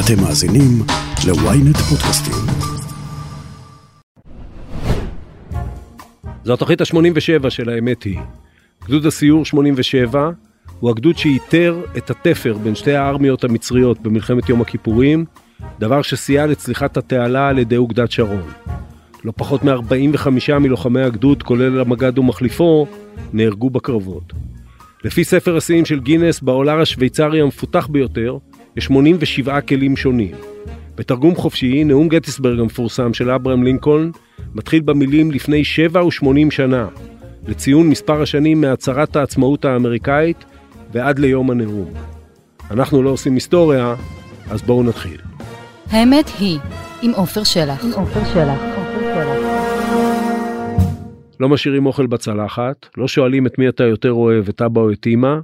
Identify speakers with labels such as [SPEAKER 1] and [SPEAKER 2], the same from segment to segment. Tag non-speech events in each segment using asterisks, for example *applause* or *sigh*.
[SPEAKER 1] אתם מאזינים ל-ynet פודקאסטים.
[SPEAKER 2] זו התוכנית ה-87 של האמת היא. גדוד הסיור 87 הוא הגדוד שאיתר את התפר בין שתי הארמיות המצריות במלחמת יום הכיפורים, דבר שסייע לצליחת התעלה על ידי אוגדת שרון. לא פחות מ-45 מלוחמי הגדוד, כולל המג"ד ומחליפו, נהרגו בקרבות. לפי ספר השיאים של גינס, בעולר השוויצרי המפותח ביותר, יש 87 כלים שונים. בתרגום חופשי, נאום גטיסברג המפורסם של אברהם לינקולן מתחיל במילים לפני 7 ו-80 שנה, לציון מספר השנים מהצהרת העצמאות האמריקאית ועד ליום הנאום. אנחנו לא עושים היסטוריה, אז בואו נתחיל.
[SPEAKER 3] האמת היא, עם עופר שלח. עם עופר שלח.
[SPEAKER 2] לא משאירים אוכל בצלחת, לא שואלים את מי אתה יותר אוהב, את אבא או את אמא,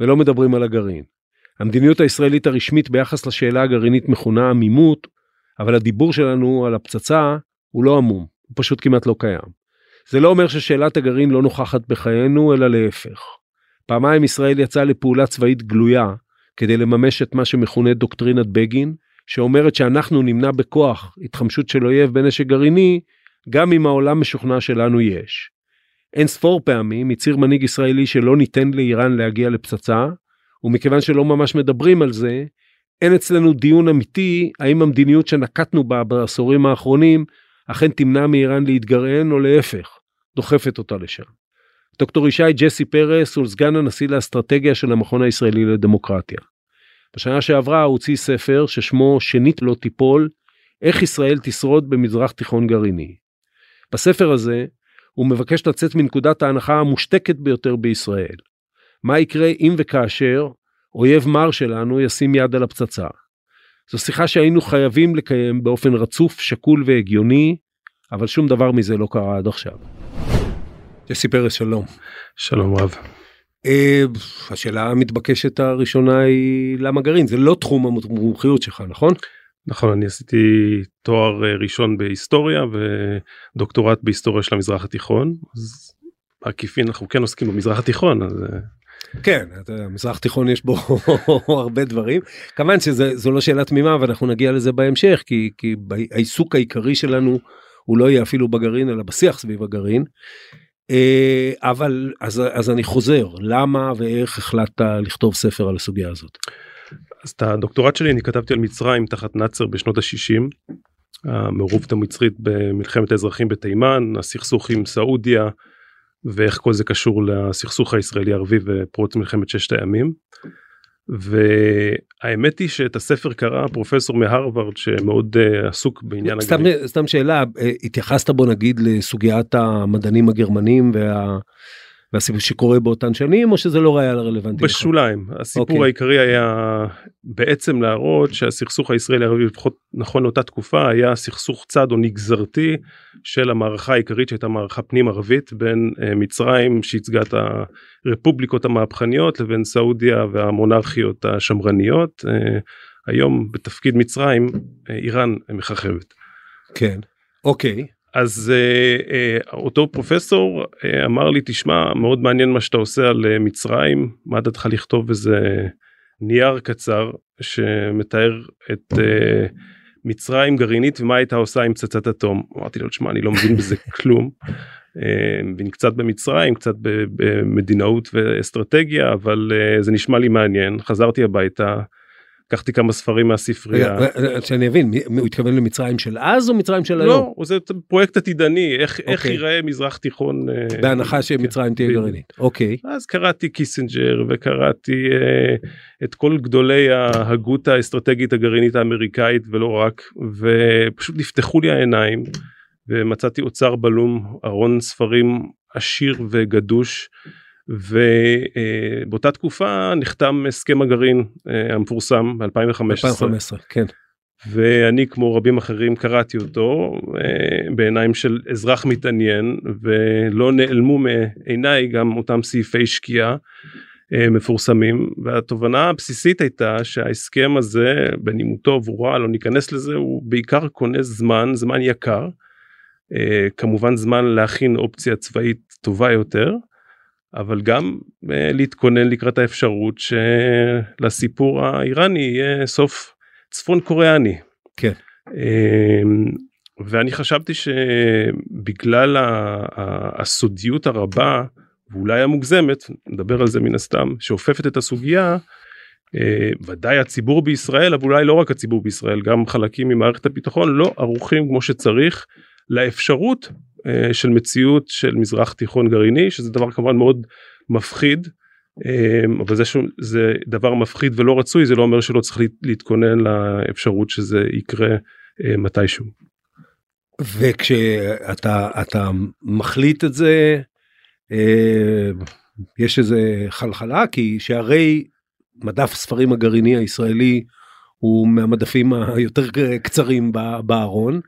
[SPEAKER 2] ולא מדברים על הגרעין. המדיניות הישראלית הרשמית ביחס לשאלה הגרעינית מכונה עמימות, אבל הדיבור שלנו על הפצצה הוא לא עמום, הוא פשוט כמעט לא קיים. זה לא אומר ששאלת הגרעין לא נוכחת בחיינו, אלא להפך. פעמיים ישראל יצאה לפעולה צבאית גלויה כדי לממש את מה שמכונה דוקטרינת בגין, שאומרת שאנחנו נמנע בכוח התחמשות של אויב בנשק גרעיני, גם אם העולם משוכנע שלנו יש. אין ספור פעמים הצהיר מנהיג ישראלי שלא ניתן לאיראן להגיע לפצצה, ומכיוון שלא ממש מדברים על זה, אין אצלנו דיון אמיתי האם המדיניות שנקטנו בה בעשורים האחרונים אכן תמנע מאיראן להתגרען או להפך, דוחפת אותה לשם. דוקטור ישי ג'סי פרס הוא סגן הנשיא לאסטרטגיה של המכון הישראלי לדמוקרטיה. בשנה שעברה הוא הוציא ספר ששמו שנית לא תיפול, איך ישראל תשרוד במזרח תיכון גרעיני. בספר הזה הוא מבקש לצאת מנקודת ההנחה המושתקת ביותר בישראל. מה יקרה אם וכאשר אויב מר שלנו ישים יד על הפצצה. זו שיחה שהיינו חייבים לקיים באופן רצוף, שקול והגיוני, אבל שום דבר מזה לא קרה עד עכשיו. ג'סי פרס שלום.
[SPEAKER 4] שלום רב.
[SPEAKER 2] Uh, השאלה המתבקשת הראשונה היא למה גרעין זה לא תחום המומחיות שלך נכון?
[SPEAKER 4] נכון אני עשיתי תואר אה, ראשון בהיסטוריה ודוקטורט בהיסטוריה של המזרח התיכון אז בעקיפין אנחנו כן עוסקים במזרח התיכון אז אה,
[SPEAKER 2] כן, המזרח תיכון יש בו *laughs* הרבה דברים. כמובן שזו לא שאלה תמימה ואנחנו נגיע לזה בהמשך כי, כי העיסוק העיקרי שלנו הוא לא יהיה אפילו בגרעין אלא בשיח סביב הגרעין. אה, אבל אז, אז אני חוזר למה ואיך החלטת לכתוב ספר על הסוגיה הזאת.
[SPEAKER 4] אז את הדוקטורט שלי אני כתבתי על מצרים תחת נאצר בשנות ה-60. המעורבות המצרית במלחמת האזרחים בתימן הסכסוך עם סעודיה ואיך כל זה קשור לסכסוך הישראלי ערבי ופרוץ מלחמת ששת הימים. והאמת היא שאת הספר קרא פרופסור מהרווארד שמאוד uh, עסוק בעניין
[SPEAKER 2] סתם, הגרעין. סתם שאלה אה, התייחסת בו נגיד לסוגיית המדענים הגרמנים וה... והסיפור שקורה באותן שנים או שזה לא היה רלוונטי
[SPEAKER 4] בשוליים לך? הסיפור okay. אוקיי. העיקרי היה בעצם להראות שהסכסוך הישראלי ערבי לפחות נכון לאותה תקופה היה סכסוך צד או נגזרתי של המערכה העיקרית שהייתה מערכה פנים ערבית בין uh, מצרים שייצגה את הרפובליקות המהפכניות לבין סעודיה והמונרכיות השמרניות uh, היום בתפקיד מצרים uh, איראן מככבת.
[SPEAKER 2] כן אוקיי
[SPEAKER 4] אז uh, uh, אותו פרופסור uh, אמר לי תשמע מאוד מעניין מה שאתה עושה על uh, מצרים מה דעתך לכתוב איזה נייר קצר שמתאר את uh, מצרים גרעינית ומה הייתה עושה עם פצצת אטום אמרתי לו תשמע אני לא מבין בזה *laughs* כלום. מבין קצת במצרים קצת במדינאות ואסטרטגיה אבל uh, זה נשמע לי מעניין חזרתי הביתה לקחתי כמה ספרים מהספרייה.
[SPEAKER 2] שאני אבין, הוא התכוון למצרים של אז או מצרים של היום?
[SPEAKER 4] לא, זה פרויקט עתידני, איך, איך אוקיי. ייראה מזרח תיכון. אה,
[SPEAKER 2] בהנחה שמצרים כן, תהיה גרעינית, אוקיי.
[SPEAKER 4] אז קראתי קיסינג'ר וקראתי אה, את כל גדולי ההגות האסטרטגית הגרעינית האמריקאית ולא רק, ופשוט נפתחו לי העיניים ומצאתי אוצר בלום, ארון ספרים עשיר וגדוש. ובאותה תקופה נחתם הסכם הגרעין אה, המפורסם ב-2015.
[SPEAKER 2] 2015, כן.
[SPEAKER 4] ואני כמו רבים אחרים קראתי אותו אה, בעיניים של אזרח מתעניין ולא נעלמו מעיניי גם אותם סעיפי שקיעה אה, מפורסמים והתובנה הבסיסית הייתה שההסכם הזה או רע לא ניכנס לזה הוא בעיקר קונה זמן זמן יקר כמובן זמן להכין אופציה צבאית טובה יותר אבל גם uh, להתכונן לקראת האפשרות שלסיפור האיראני יהיה סוף צפון קוריאני.
[SPEAKER 2] כן.
[SPEAKER 4] אמ, ואני חשבתי שבגלל הסודיות הרבה ואולי המוגזמת, נדבר על זה מן הסתם, שאופפת את הסוגיה, אה, ודאי הציבור בישראל, אבל אולי לא רק הציבור בישראל, גם חלקים ממערכת הביטחון לא ערוכים כמו שצריך לאפשרות אה, של מציאות של מזרח תיכון גרעיני, שזה דבר כמובן מאוד מפחיד. אה, אבל זה שזה דבר מפחיד ולא רצוי זה לא אומר שלא צריך להתכונן לאפשרות שזה יקרה מתישהו.
[SPEAKER 2] וכשאתה אתה מחליט את זה יש איזה חלחלה כי שהרי מדף ספרים הגרעיני הישראלי הוא מהמדפים היותר קצרים בארון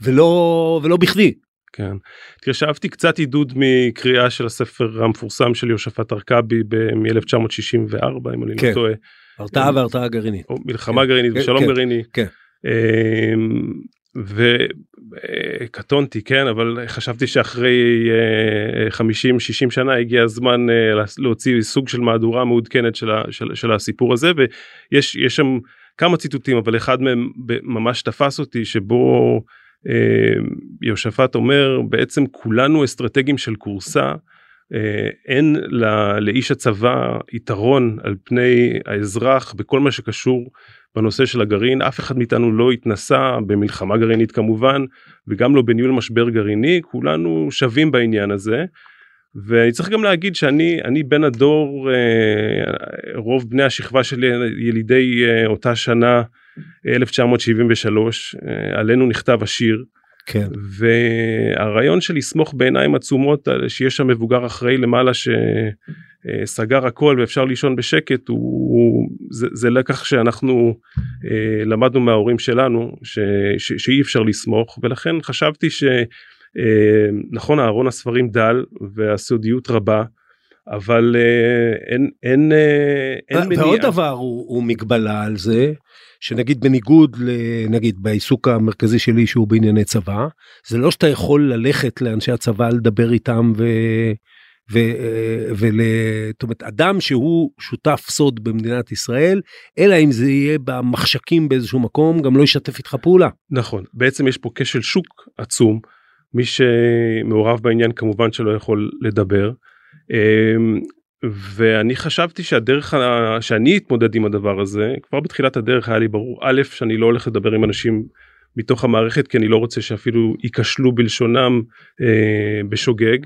[SPEAKER 2] ולא ולא בכדי.
[SPEAKER 4] כן. התיישבתי קצת עידוד מקריאה של הספר המפורסם של יושפט ארכבי מ-1964 אם אני לא כן. לא טועה.
[SPEAKER 2] הרתעה והרתעה גרעינית.
[SPEAKER 4] מלחמה כן. גרעינית כן. ושלום כן. גרעיני.
[SPEAKER 2] כן.
[SPEAKER 4] אמ, וקטונתי כן אבל חשבתי שאחרי 50 60 שנה הגיע הזמן אה, להוציא סוג של מהדורה מעודכנת של, של, של הסיפור הזה ויש יש שם כמה ציטוטים אבל אחד מהם ממש תפס אותי שבו אה, יהושפט אומר בעצם כולנו אסטרטגים של כורסה אה, אין לה, לאיש הצבא יתרון על פני האזרח בכל מה שקשור בנושא של הגרעין אף אחד מאיתנו לא התנסה במלחמה גרעינית כמובן וגם לא בניהול משבר גרעיני כולנו שווים בעניין הזה. ואני צריך גם להגיד שאני אני בן הדור אה, רוב בני השכבה שלי ילידי אה, אותה שנה 1973 עלינו נכתב השיר
[SPEAKER 2] כן.
[SPEAKER 4] והרעיון של לסמוך בעיניים עצומות שיש שם מבוגר אחראי למעלה שסגר הכל ואפשר לישון בשקט הוא זה, זה לקח שאנחנו אה, למדנו מההורים שלנו ש, ש, שאי אפשר לסמוך ולכן חשבתי שנכון אה, ארון הספרים דל והסודיות רבה אבל אה, אין אין אה, אין
[SPEAKER 2] מניעה. ועוד דבר הוא, הוא מגבלה על זה שנגיד בניגוד לנגיד בעיסוק המרכזי שלי שהוא בענייני צבא זה לא שאתה יכול ללכת לאנשי הצבא לדבר איתם ו... ו... ול... זאת אומרת אדם שהוא שותף סוד במדינת ישראל אלא אם זה יהיה במחשכים באיזשהו מקום גם לא ישתף איתך פעולה.
[SPEAKER 4] נכון בעצם יש פה כשל שוק עצום מי שמעורב בעניין כמובן שלא יכול לדבר. אמ, ואני חשבתי שהדרך שאני אתמודד עם הדבר הזה כבר בתחילת הדרך היה לי ברור א' שאני לא הולך לדבר עם אנשים מתוך המערכת כי אני לא רוצה שאפילו ייכשלו בלשונם אה, בשוגג.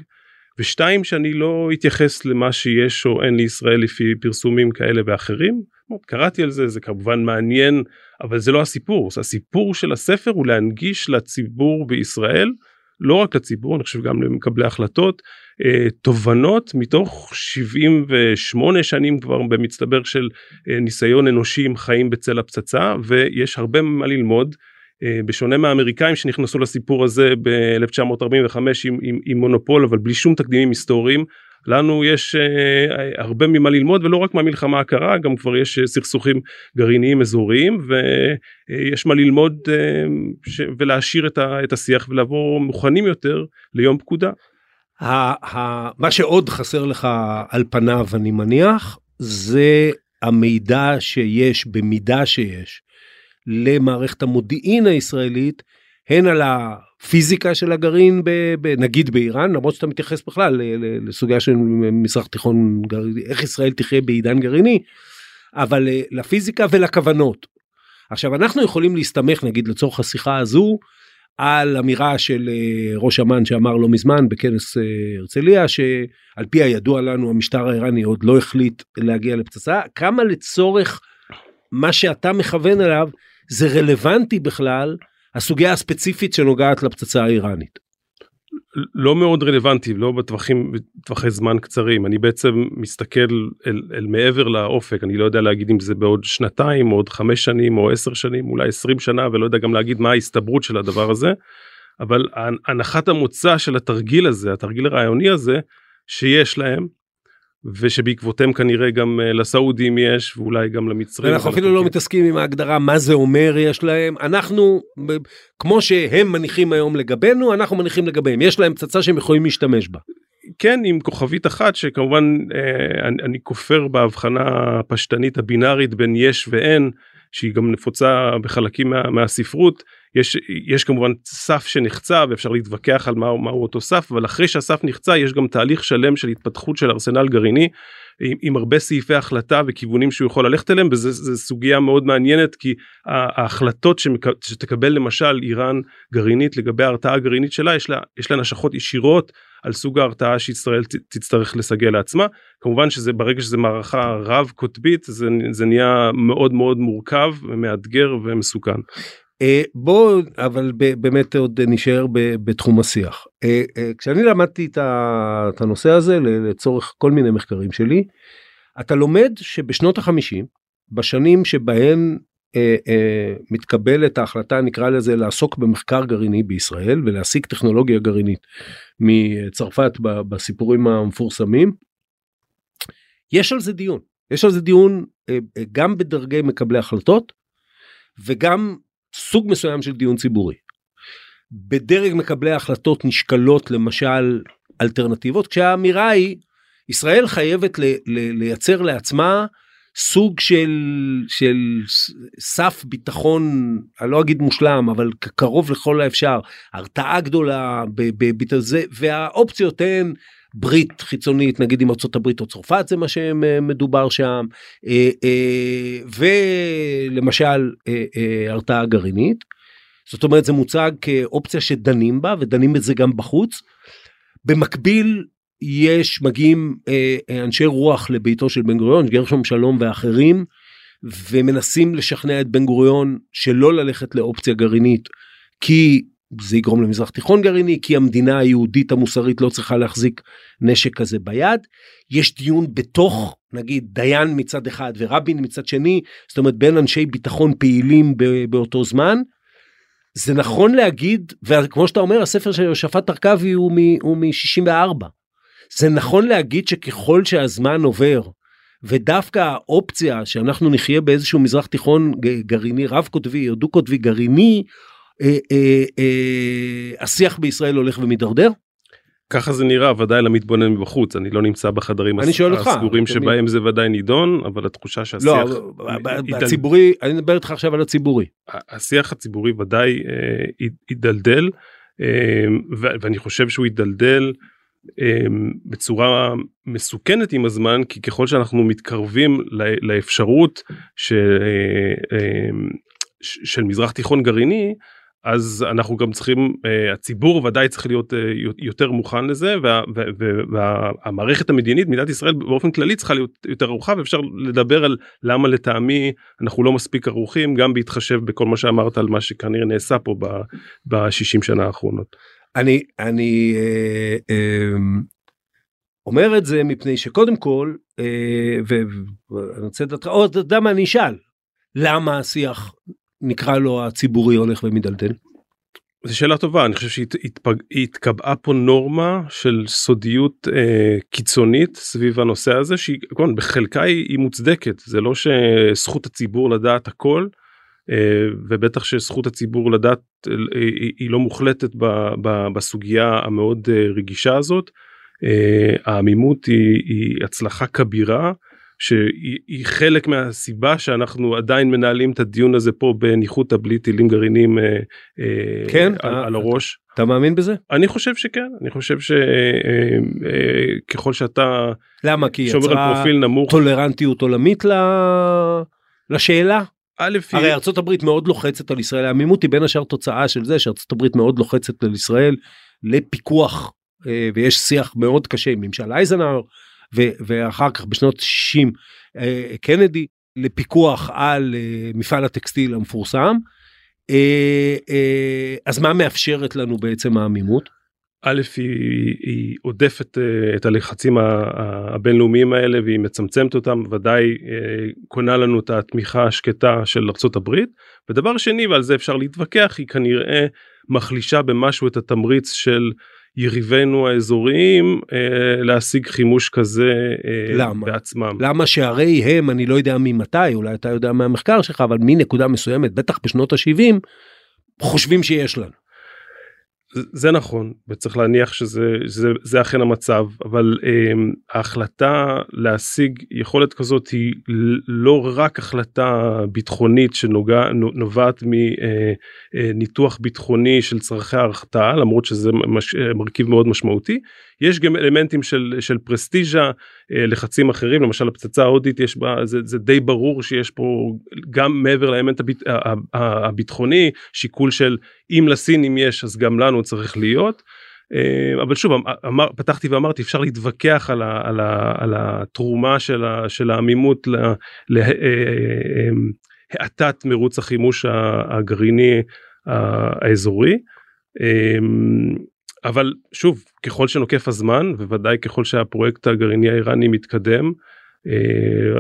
[SPEAKER 4] ושתיים שאני לא אתייחס למה שיש או אין לישראל לפי פרסומים כאלה ואחרים. קראתי על זה זה כמובן מעניין אבל זה לא הסיפור הסיפור של הספר הוא להנגיש לציבור בישראל לא רק לציבור אני חושב גם למקבלי החלטות אה, תובנות מתוך 78 שנים כבר במצטבר של אה, ניסיון אנושי עם חיים בצל הפצצה ויש הרבה מה ללמוד. אה, בשונה מהאמריקאים שנכנסו לסיפור הזה ב-1945 עם, עם, עם מונופול אבל בלי שום תקדימים היסטוריים לנו יש uh, הרבה ממה ללמוד ולא רק מהמלחמה הקרה גם כבר יש uh, סכסוכים גרעיניים אזוריים ויש מה ללמוד ולהעשיר את, ה- את השיח ולבוא מוכנים יותר ליום פקודה.
[SPEAKER 2] מה שעוד חסר לך על פניו אני מניח זה המידע שיש במידה שיש למערכת המודיעין הישראלית הן על הפיזיקה של הגרעין נגיד באיראן למרות שאתה מתייחס בכלל לסוגיה של מזרח תיכון איך ישראל תחיה בעידן גרעיני אבל אה, לפיזיקה ולכוונות. עכשיו אנחנו יכולים להסתמך נגיד לצורך השיחה הזו על אמירה של אה, ראש אמ"ן שאמר לא מזמן בכנס אה, הרצליה שעל פי הידוע לנו המשטר האיראני עוד לא החליט להגיע לפצצה כמה לצורך מה שאתה מכוון אליו זה רלוונטי בכלל הסוגיה הספציפית שנוגעת לפצצה האיראנית.
[SPEAKER 4] לא מאוד רלוונטי לא בטווחים בטווחי זמן קצרים. אני בעצם מסתכל אל, אל מעבר לאופק. אני לא יודע להגיד אם זה בעוד שנתיים עוד חמש שנים או עשר שנים אולי עשרים שנה ולא יודע גם להגיד מה ההסתברות של הדבר הזה. אבל הנחת המוצא של התרגיל הזה התרגיל הרעיוני הזה שיש להם ושבעקבותיהם כנראה גם אה, לסעודים יש ואולי גם למצרים.
[SPEAKER 2] אנחנו אפילו לא מתעסקים עם ההגדרה מה זה אומר יש להם אנחנו כמו שהם מניחים היום לגבינו אנחנו מניחים לגביהם יש להם פצצה שהם יכולים להשתמש בה.
[SPEAKER 4] כן עם כוכבית אחת שכמובן אה, אני, אני כופר בהבחנה הפשטנית הבינארית בין יש ואין שהיא גם נפוצה בחלקים מה, מהספרות יש יש כמובן סף שנחצה ואפשר להתווכח על מהו מה אותו סף אבל אחרי שהסף נחצה יש גם תהליך שלם של התפתחות של ארסנל גרעיני עם, עם הרבה סעיפי החלטה וכיוונים שהוא יכול ללכת אליהם וזו סוגיה מאוד מעניינת כי ההחלטות שמק, שתקבל למשל איראן גרעינית לגבי ההרתעה הגרעינית שלה יש לה יש לה נשכות ישירות על סוג ההרתעה שישראל תצטרך לסגל לעצמה כמובן שזה ברגע שזה מערכה רב קוטבית זה, זה נהיה מאוד מאוד מורכב ומאתגר ומסוכן.
[SPEAKER 2] אה, בוא אבל באמת עוד נשאר בתחום השיח. אה, אה, כשאני למדתי את הנושא הזה לצורך כל מיני מחקרים שלי, אתה לומד שבשנות החמישים, בשנים שבהן מתקבלת ההחלטה נקרא לזה לעסוק במחקר גרעיני בישראל ולהשיג טכנולוגיה גרעינית מצרפת בסיפורים המפורסמים. יש על זה דיון יש על זה דיון גם בדרגי מקבלי החלטות וגם סוג מסוים של דיון ציבורי. בדרג מקבלי ההחלטות נשקלות למשל אלטרנטיבות כשהאמירה היא ישראל חייבת ל, ל, לייצר לעצמה סוג של של סף ביטחון אני לא אגיד מושלם אבל קרוב לכל האפשר הרתעה גדולה בזה והאופציות הן ברית חיצונית נגיד עם הברית או צרפת זה מה שמדובר שם אה, אה, ולמשל אה, הרתעה גרעינית. זאת אומרת זה מוצג כאופציה שדנים בה ודנים בזה גם בחוץ. במקביל יש מגיעים אנשי רוח לביתו של בן גוריון גרשום שלום ואחרים ומנסים לשכנע את בן גוריון שלא ללכת לאופציה גרעינית כי זה יגרום למזרח תיכון גרעיני כי המדינה היהודית המוסרית לא צריכה להחזיק נשק כזה ביד. יש דיון בתוך נגיד דיין מצד אחד ורבין מצד שני זאת אומרת בין אנשי ביטחון פעילים באותו זמן. זה נכון להגיד וכמו שאתה אומר הספר של יושפט ארכבי הוא מ-64. זה נכון להגיד שככל שהזמן עובר ודווקא האופציה שאנחנו נחיה באיזשהו מזרח תיכון גרעיני רב קוטבי או דו קוטבי גרעיני השיח בישראל הולך ומידרדר?
[SPEAKER 4] ככה זה נראה ודאי למתבונן מבחוץ אני לא נמצא בחדרים הס... הסגורים שבהם זה ודאי נידון אבל התחושה שהשיח
[SPEAKER 2] לא, הציבורי אני מדבר איתך עכשיו על הציבורי
[SPEAKER 4] השיח הציבורי ודאי אה, הידלדל אה, ואני חושב שהוא הידלדל אה, בצורה מסוכנת עם הזמן כי ככל שאנחנו מתקרבים לאפשרות ש, אה, אה, של מזרח תיכון גרעיני אז אנחנו גם צריכים uh, הציבור ודאי צריך להיות uh, יותר מוכן לזה וה, וה, והמערכת המדינית מדינת ישראל באופן כללי צריכה להיות יותר ערוכה ואפשר לדבר על למה לטעמי אנחנו לא מספיק ערוכים גם בהתחשב בכל מה שאמרת על מה שכנראה נעשה פה ב-60 שנה האחרונות.
[SPEAKER 2] אני אני אה, אה, אומר את זה מפני שקודם כל אה, ואני רוצה לדעת עוד אתה יודע מה אני אשאל למה השיח נקרא לו הציבורי הולך ומדלדל?
[SPEAKER 4] זו שאלה טובה אני חושב שהתקבעה פה נורמה של סודיות אה, קיצונית סביב הנושא הזה שהיא כמובן בחלקה היא, היא מוצדקת זה לא שזכות הציבור לדעת הכל אה, ובטח שזכות הציבור לדעת אה, היא, היא לא מוחלטת ב, ב, בסוגיה המאוד אה, רגישה הזאת. אה, העמימות היא, היא הצלחה כבירה. שהיא חלק מהסיבה שאנחנו עדיין מנהלים את הדיון הזה פה בניחותא בלי טילים גרעינים אה, אה,
[SPEAKER 2] כן,
[SPEAKER 4] על,
[SPEAKER 2] אה,
[SPEAKER 4] על הראש.
[SPEAKER 2] אתה מאמין בזה?
[SPEAKER 4] אני חושב שכן אני חושב שככל שאתה
[SPEAKER 2] למה כי
[SPEAKER 4] יצרה פרופיל נמוך
[SPEAKER 2] טולרנטיות עולמית לשאלה.
[SPEAKER 4] א',
[SPEAKER 2] הרי ארצות הברית מאוד לוחצת על ישראל העמימות היא בין השאר תוצאה של זה שארצות הברית מאוד לוחצת על ישראל לפיקוח ויש שיח מאוד קשה עם ממשל אייזנהר ואחר כך בשנות 60 אה, קנדי לפיקוח על אה, מפעל הטקסטיל המפורסם. אה, אז מה מאפשרת לנו בעצם העמימות?
[SPEAKER 4] א' היא, היא עודפת את הלחצים הבינלאומיים האלה והיא מצמצמת אותם ודאי קונה לנו את התמיכה השקטה של הברית ודבר שני ועל זה אפשר להתווכח היא כנראה מחלישה במשהו את התמריץ של יריבינו האזוריים אה, להשיג חימוש כזה אה, למה? בעצמם.
[SPEAKER 2] למה שהרי הם אני לא יודע ממתי אולי אתה יודע מהמחקר שלך אבל מנקודה מסוימת בטח בשנות ה-70 חושבים שיש לנו.
[SPEAKER 4] זה נכון וצריך להניח שזה זה, זה אכן המצב אבל um, ההחלטה להשיג יכולת כזאת היא לא רק החלטה ביטחונית שנובעת מניתוח uh, uh, ביטחוני של צרכי ההרתעה למרות שזה מש, מרכיב מאוד משמעותי יש גם אלמנטים של, של פרסטיז'ה uh, לחצים אחרים למשל הפצצה ההודית יש בה זה, זה די ברור שיש פה גם מעבר לאלמנט הביט, הביטחוני שיקול של אם לסינים יש אז גם לנו צריך להיות. אה, אבל שוב אמר, פתחתי ואמרתי אפשר להתווכח על, ה, על, ה, על התרומה של, ה, של העמימות להאטת אה, אה, מרוץ החימוש הגרעיני האזורי. אבל שוב ככל שנוקף הזמן ובוודאי ככל שהפרויקט הגרעיני האיראני מתקדם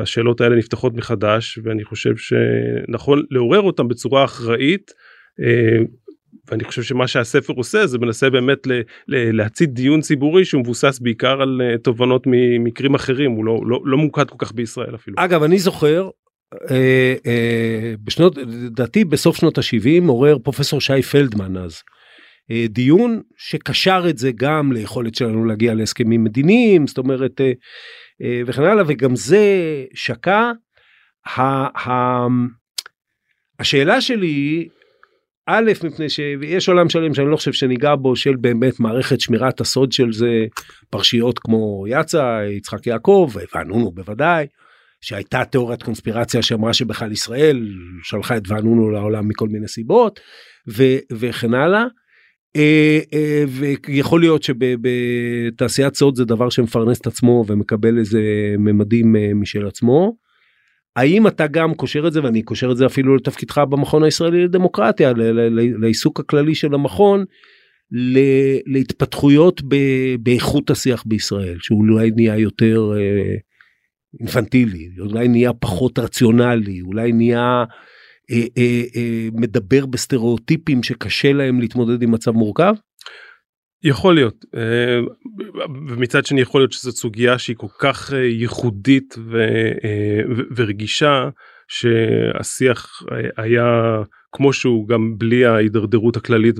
[SPEAKER 4] השאלות האלה נפתחות מחדש ואני חושב שנכון לעורר אותם בצורה אחראית ואני חושב שמה שהספר עושה זה מנסה באמת ל, ל, להצית דיון ציבורי שהוא מבוסס בעיקר על uh, תובנות ממקרים אחרים הוא לא, לא, לא מוקד כל כך בישראל אפילו.
[SPEAKER 2] אגב אני זוכר אה, אה, בשנות לדעתי בסוף שנות ה-70 עורר פרופסור שי פלדמן אז דיון שקשר את זה גם ליכולת שלנו להגיע להסכמים מדיניים זאת אומרת אה, אה, וכן הלאה וגם זה שקע. השאלה שלי א', מפני שיש עולם שלם שאני לא חושב שניגע בו של באמת מערכת שמירת הסוד של זה, פרשיות כמו יצא, יצחק יעקב, וענונו בוודאי, שהייתה תיאוריית קונספירציה שאמרה שבכלל ישראל שלחה את וענונו לעולם מכל מיני סיבות, ו, וכן הלאה. אה, אה, ויכול להיות שבתעשיית סוד זה דבר שמפרנס את עצמו ומקבל איזה ממדים אה, משל עצמו. האם אתה גם קושר את זה ואני קושר את זה אפילו לתפקידך במכון הישראלי לדמוקרטיה לעיסוק הכללי של המכון להתפתחויות באיכות השיח בישראל שהוא אולי נהיה יותר אינפנטילי אולי נהיה פחות רציונלי אולי נהיה מדבר בסטריאוטיפים שקשה להם להתמודד עם מצב מורכב.
[SPEAKER 4] יכול להיות אה, ומצד שני יכול להיות שזו סוגיה שהיא כל כך אה, ייחודית אה, ורגישה שהשיח היה כמו שהוא גם בלי ההידרדרות הכללית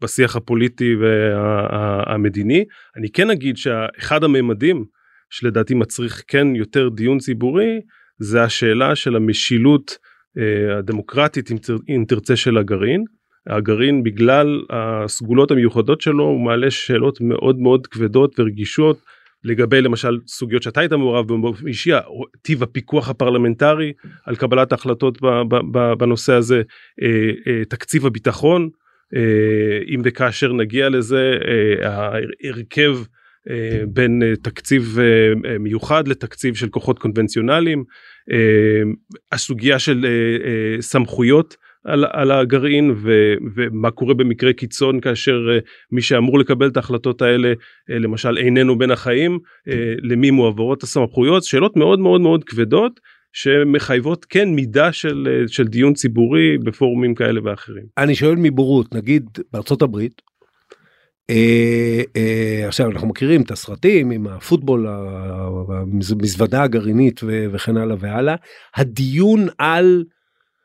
[SPEAKER 4] בשיח הפוליטי והמדיני אני כן אגיד שאחד הממדים שלדעתי מצריך כן יותר דיון ציבורי זה השאלה של המשילות הדמוקרטית אם תרצה של הגרעין. הגרעין בגלל הסגולות המיוחדות שלו הוא מעלה שאלות מאוד מאוד כבדות ורגישות לגבי למשל סוגיות שאתה היית מעורב באופן אישי טיב הפיקוח הפרלמנטרי על קבלת ההחלטות בנושא הזה אה, אה, תקציב הביטחון אה, אם וכאשר נגיע לזה ההרכב בין תקציב מיוחד לתקציב של כוחות קונבנציונליים הסוגיה של סמכויות על, על הגרעין ו, ומה קורה במקרה קיצון כאשר uh, מי שאמור לקבל את ההחלטות האלה למשל איננו בין החיים למי מועברות הסמכויות שאלות מאוד מאוד מאוד כבדות שמחייבות כן מידה של, של דיון ציבורי בפורומים כאלה ואחרים.
[SPEAKER 2] אני שואל מבורות נגיד בארצות הברית אה, אה, עכשיו אנחנו מכירים את הסרטים עם הפוטבול המזוודה הגרעינית וכן הלאה והלאה הדיון על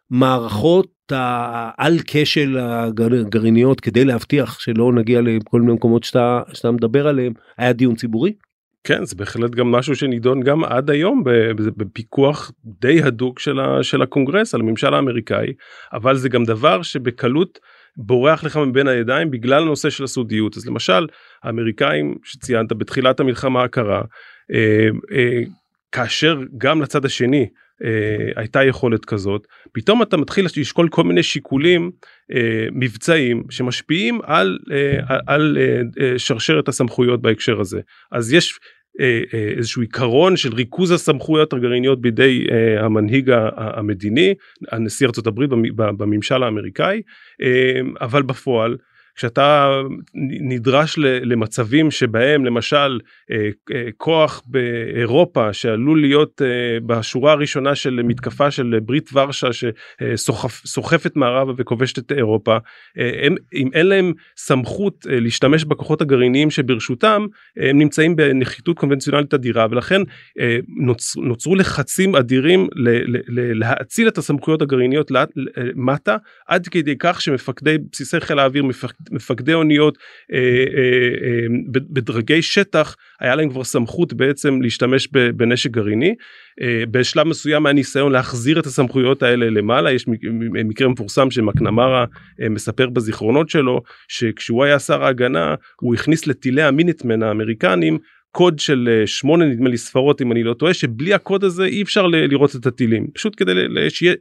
[SPEAKER 2] מערכות העל כשל הגרעיניות כדי להבטיח שלא נגיע לכל מיני מקומות שאתה, שאתה מדבר עליהם היה דיון ציבורי?
[SPEAKER 4] כן זה בהחלט גם משהו שנידון גם עד היום בפיקוח די הדוק של הקונגרס על הממשל האמריקאי אבל זה גם דבר שבקלות בורח לך מבין הידיים בגלל הנושא של הסודיות. אז למשל האמריקאים שציינת בתחילת המלחמה הקרה אה, אה, כאשר גם לצד השני אה, הייתה יכולת כזאת פתאום אתה מתחיל לשקול כל מיני שיקולים אה, מבצעיים שמשפיעים על, אה, על אה, אה, שרשרת הסמכויות בהקשר הזה. אז יש איזשהו עיקרון של ריכוז הסמכויות הגרעיניות בידי אה, המנהיג המדיני הנשיא הברית בממשל האמריקאי אה, אבל בפועל כשאתה נדרש למצבים שבהם למשל אה, אה, כוח באירופה שעלול להיות אה, בשורה הראשונה של מתקפה של ברית ורשה שסוחפת מערבה וכובשת את אירופה הם, אם אין להם סמכות להשתמש בכוחות הגרעיניים שברשותם הם נמצאים בנחיתות קונבנציונלית אדירה. ולכן נוצ, נוצרו לחצים אדירים להאציל את הסמכויות הגרעיניות מטה עד כדי כך שמפקדי בסיסי חיל האוויר מפקדי אוניות אה, אה, אה, בדרגי שטח היה להם כבר סמכות בעצם להשתמש בנשק גרעיני. אה, בשלב מסוים היה ניסיון להחזיר את הסמכויות האלה למעלה יש מקרה מפורסם שמקנמרה אה, מספר בזיכרונות שלו שכשהוא היה שר ההגנה הוא הכניס לטילי המינטמן האמריקנים קוד של אה, שמונה נדמה לי ספרות אם אני לא טועה שבלי הקוד הזה אי אפשר לראות את הטילים פשוט כדי שיהיה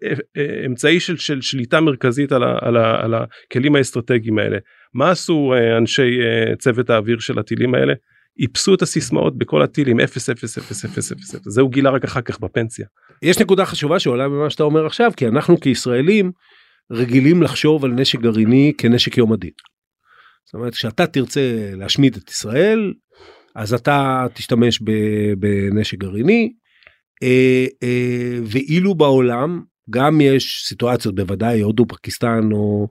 [SPEAKER 4] אמצעי של, של שליטה מרכזית על, ה, על, ה, על הכלים האסטרטגיים האלה. מה עשו אנשי צוות האוויר של הטילים האלה? איפסו את הסיסמאות בכל הטילים 0 0 0 0 0 0 זה הוא גילה רק אחר כך בפנסיה.
[SPEAKER 2] יש נקודה חשובה שעולה ממה שאתה אומר עכשיו כי אנחנו כישראלים רגילים לחשוב על נשק גרעיני כנשק יום הדין. זאת אומרת כשאתה תרצה להשמיד את ישראל אז אתה תשתמש בנשק גרעיני אה, אה, ואילו בעולם גם יש סיטואציות בוודאי הודו פקיסטן או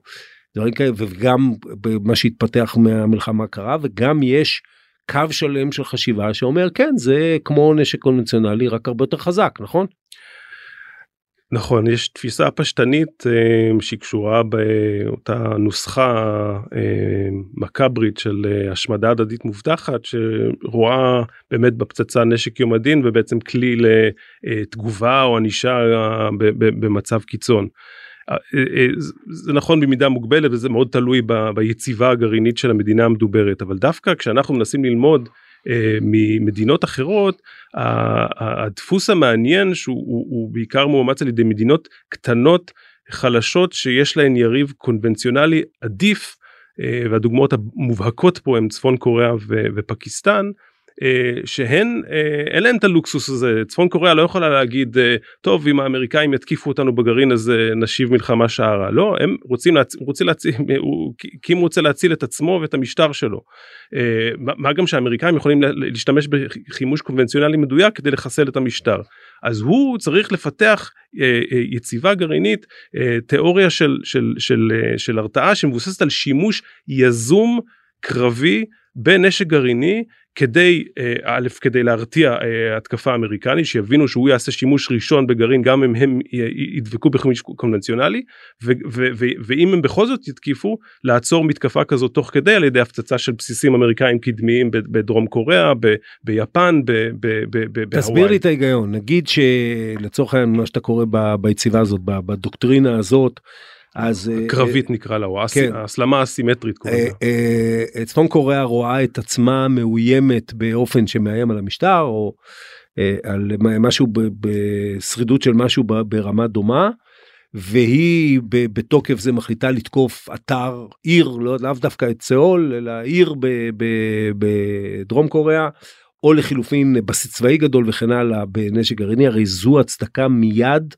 [SPEAKER 2] דברים כאלה וגם במה שהתפתח מהמלחמה הקרה וגם יש קו שלם של חשיבה שאומר כן זה כמו נשק קונבנציונלי רק הרבה יותר חזק נכון?
[SPEAKER 4] נכון יש תפיסה פשטנית אה, שהיא קשורה באותה נוסחה אה, מקברית של אה, השמדה הדדית מובטחת שרואה באמת בפצצה נשק יום הדין ובעצם כלי לתגובה או ענישה במצב קיצון. זה נכון במידה מוגבלת וזה מאוד תלוי ביציבה הגרעינית של המדינה המדוברת אבל דווקא כשאנחנו מנסים ללמוד ממדינות אחרות הדפוס המעניין שהוא הוא, הוא בעיקר מאומץ על ידי מדינות קטנות חלשות שיש להן יריב קונבנציונלי עדיף והדוגמאות המובהקות פה הם צפון קוריאה ופקיסטן. אה, שהן אה, אין להם את הלוקסוס הזה. צפון קוריאה לא יכולה להגיד אה, טוב אם האמריקאים יתקיפו אותנו בגרעין הזה נשיב מלחמה שערה. לא הם רוצים להציל, רוצים להציל קים רוצה להציל את עצמו ואת המשטר שלו. מה גם שהאמריקאים יכולים להשתמש בחימוש קונבנציונלי מדויק כדי לחסל את המשטר. אז הוא צריך לפתח יציבה גרעינית תיאוריה של של של של הרתעה שמבוססת על שימוש יזום קרבי בנשק גרעיני כדי אה, א' כדי להרתיע אה, התקפה אמריקנית שיבינו שהוא יעשה שימוש ראשון בגרעין גם אם הם ידבקו בחימוש קונבנציונלי ואם הם בכל זאת יתקיפו לעצור מתקפה כזאת תוך כדי על ידי הפצצה של בסיסים אמריקאים קדמיים בדרום קוריאה ביפן בהוואי.
[SPEAKER 2] תסביר לי את ההיגיון נגיד שלצורך העניין מה שאתה קורא ביציבה הזאת בדוקטרינה הזאת. אז
[SPEAKER 4] אה, קרבית אה, נקרא לה, או כן. ההסלמה הסימטרית.
[SPEAKER 2] אה, צפון קוריאה רואה את עצמה מאוימת באופן שמאיים על המשטר או על משהו בשרידות של משהו ברמה דומה. והיא בתוקף זה מחליטה לתקוף אתר עיר לא לאו דווקא את סאול אלא עיר בדרום קוריאה או לחילופין בסיס צבאי גדול וכן הלאה בנשק גרעיני הרי זו הצדקה מיד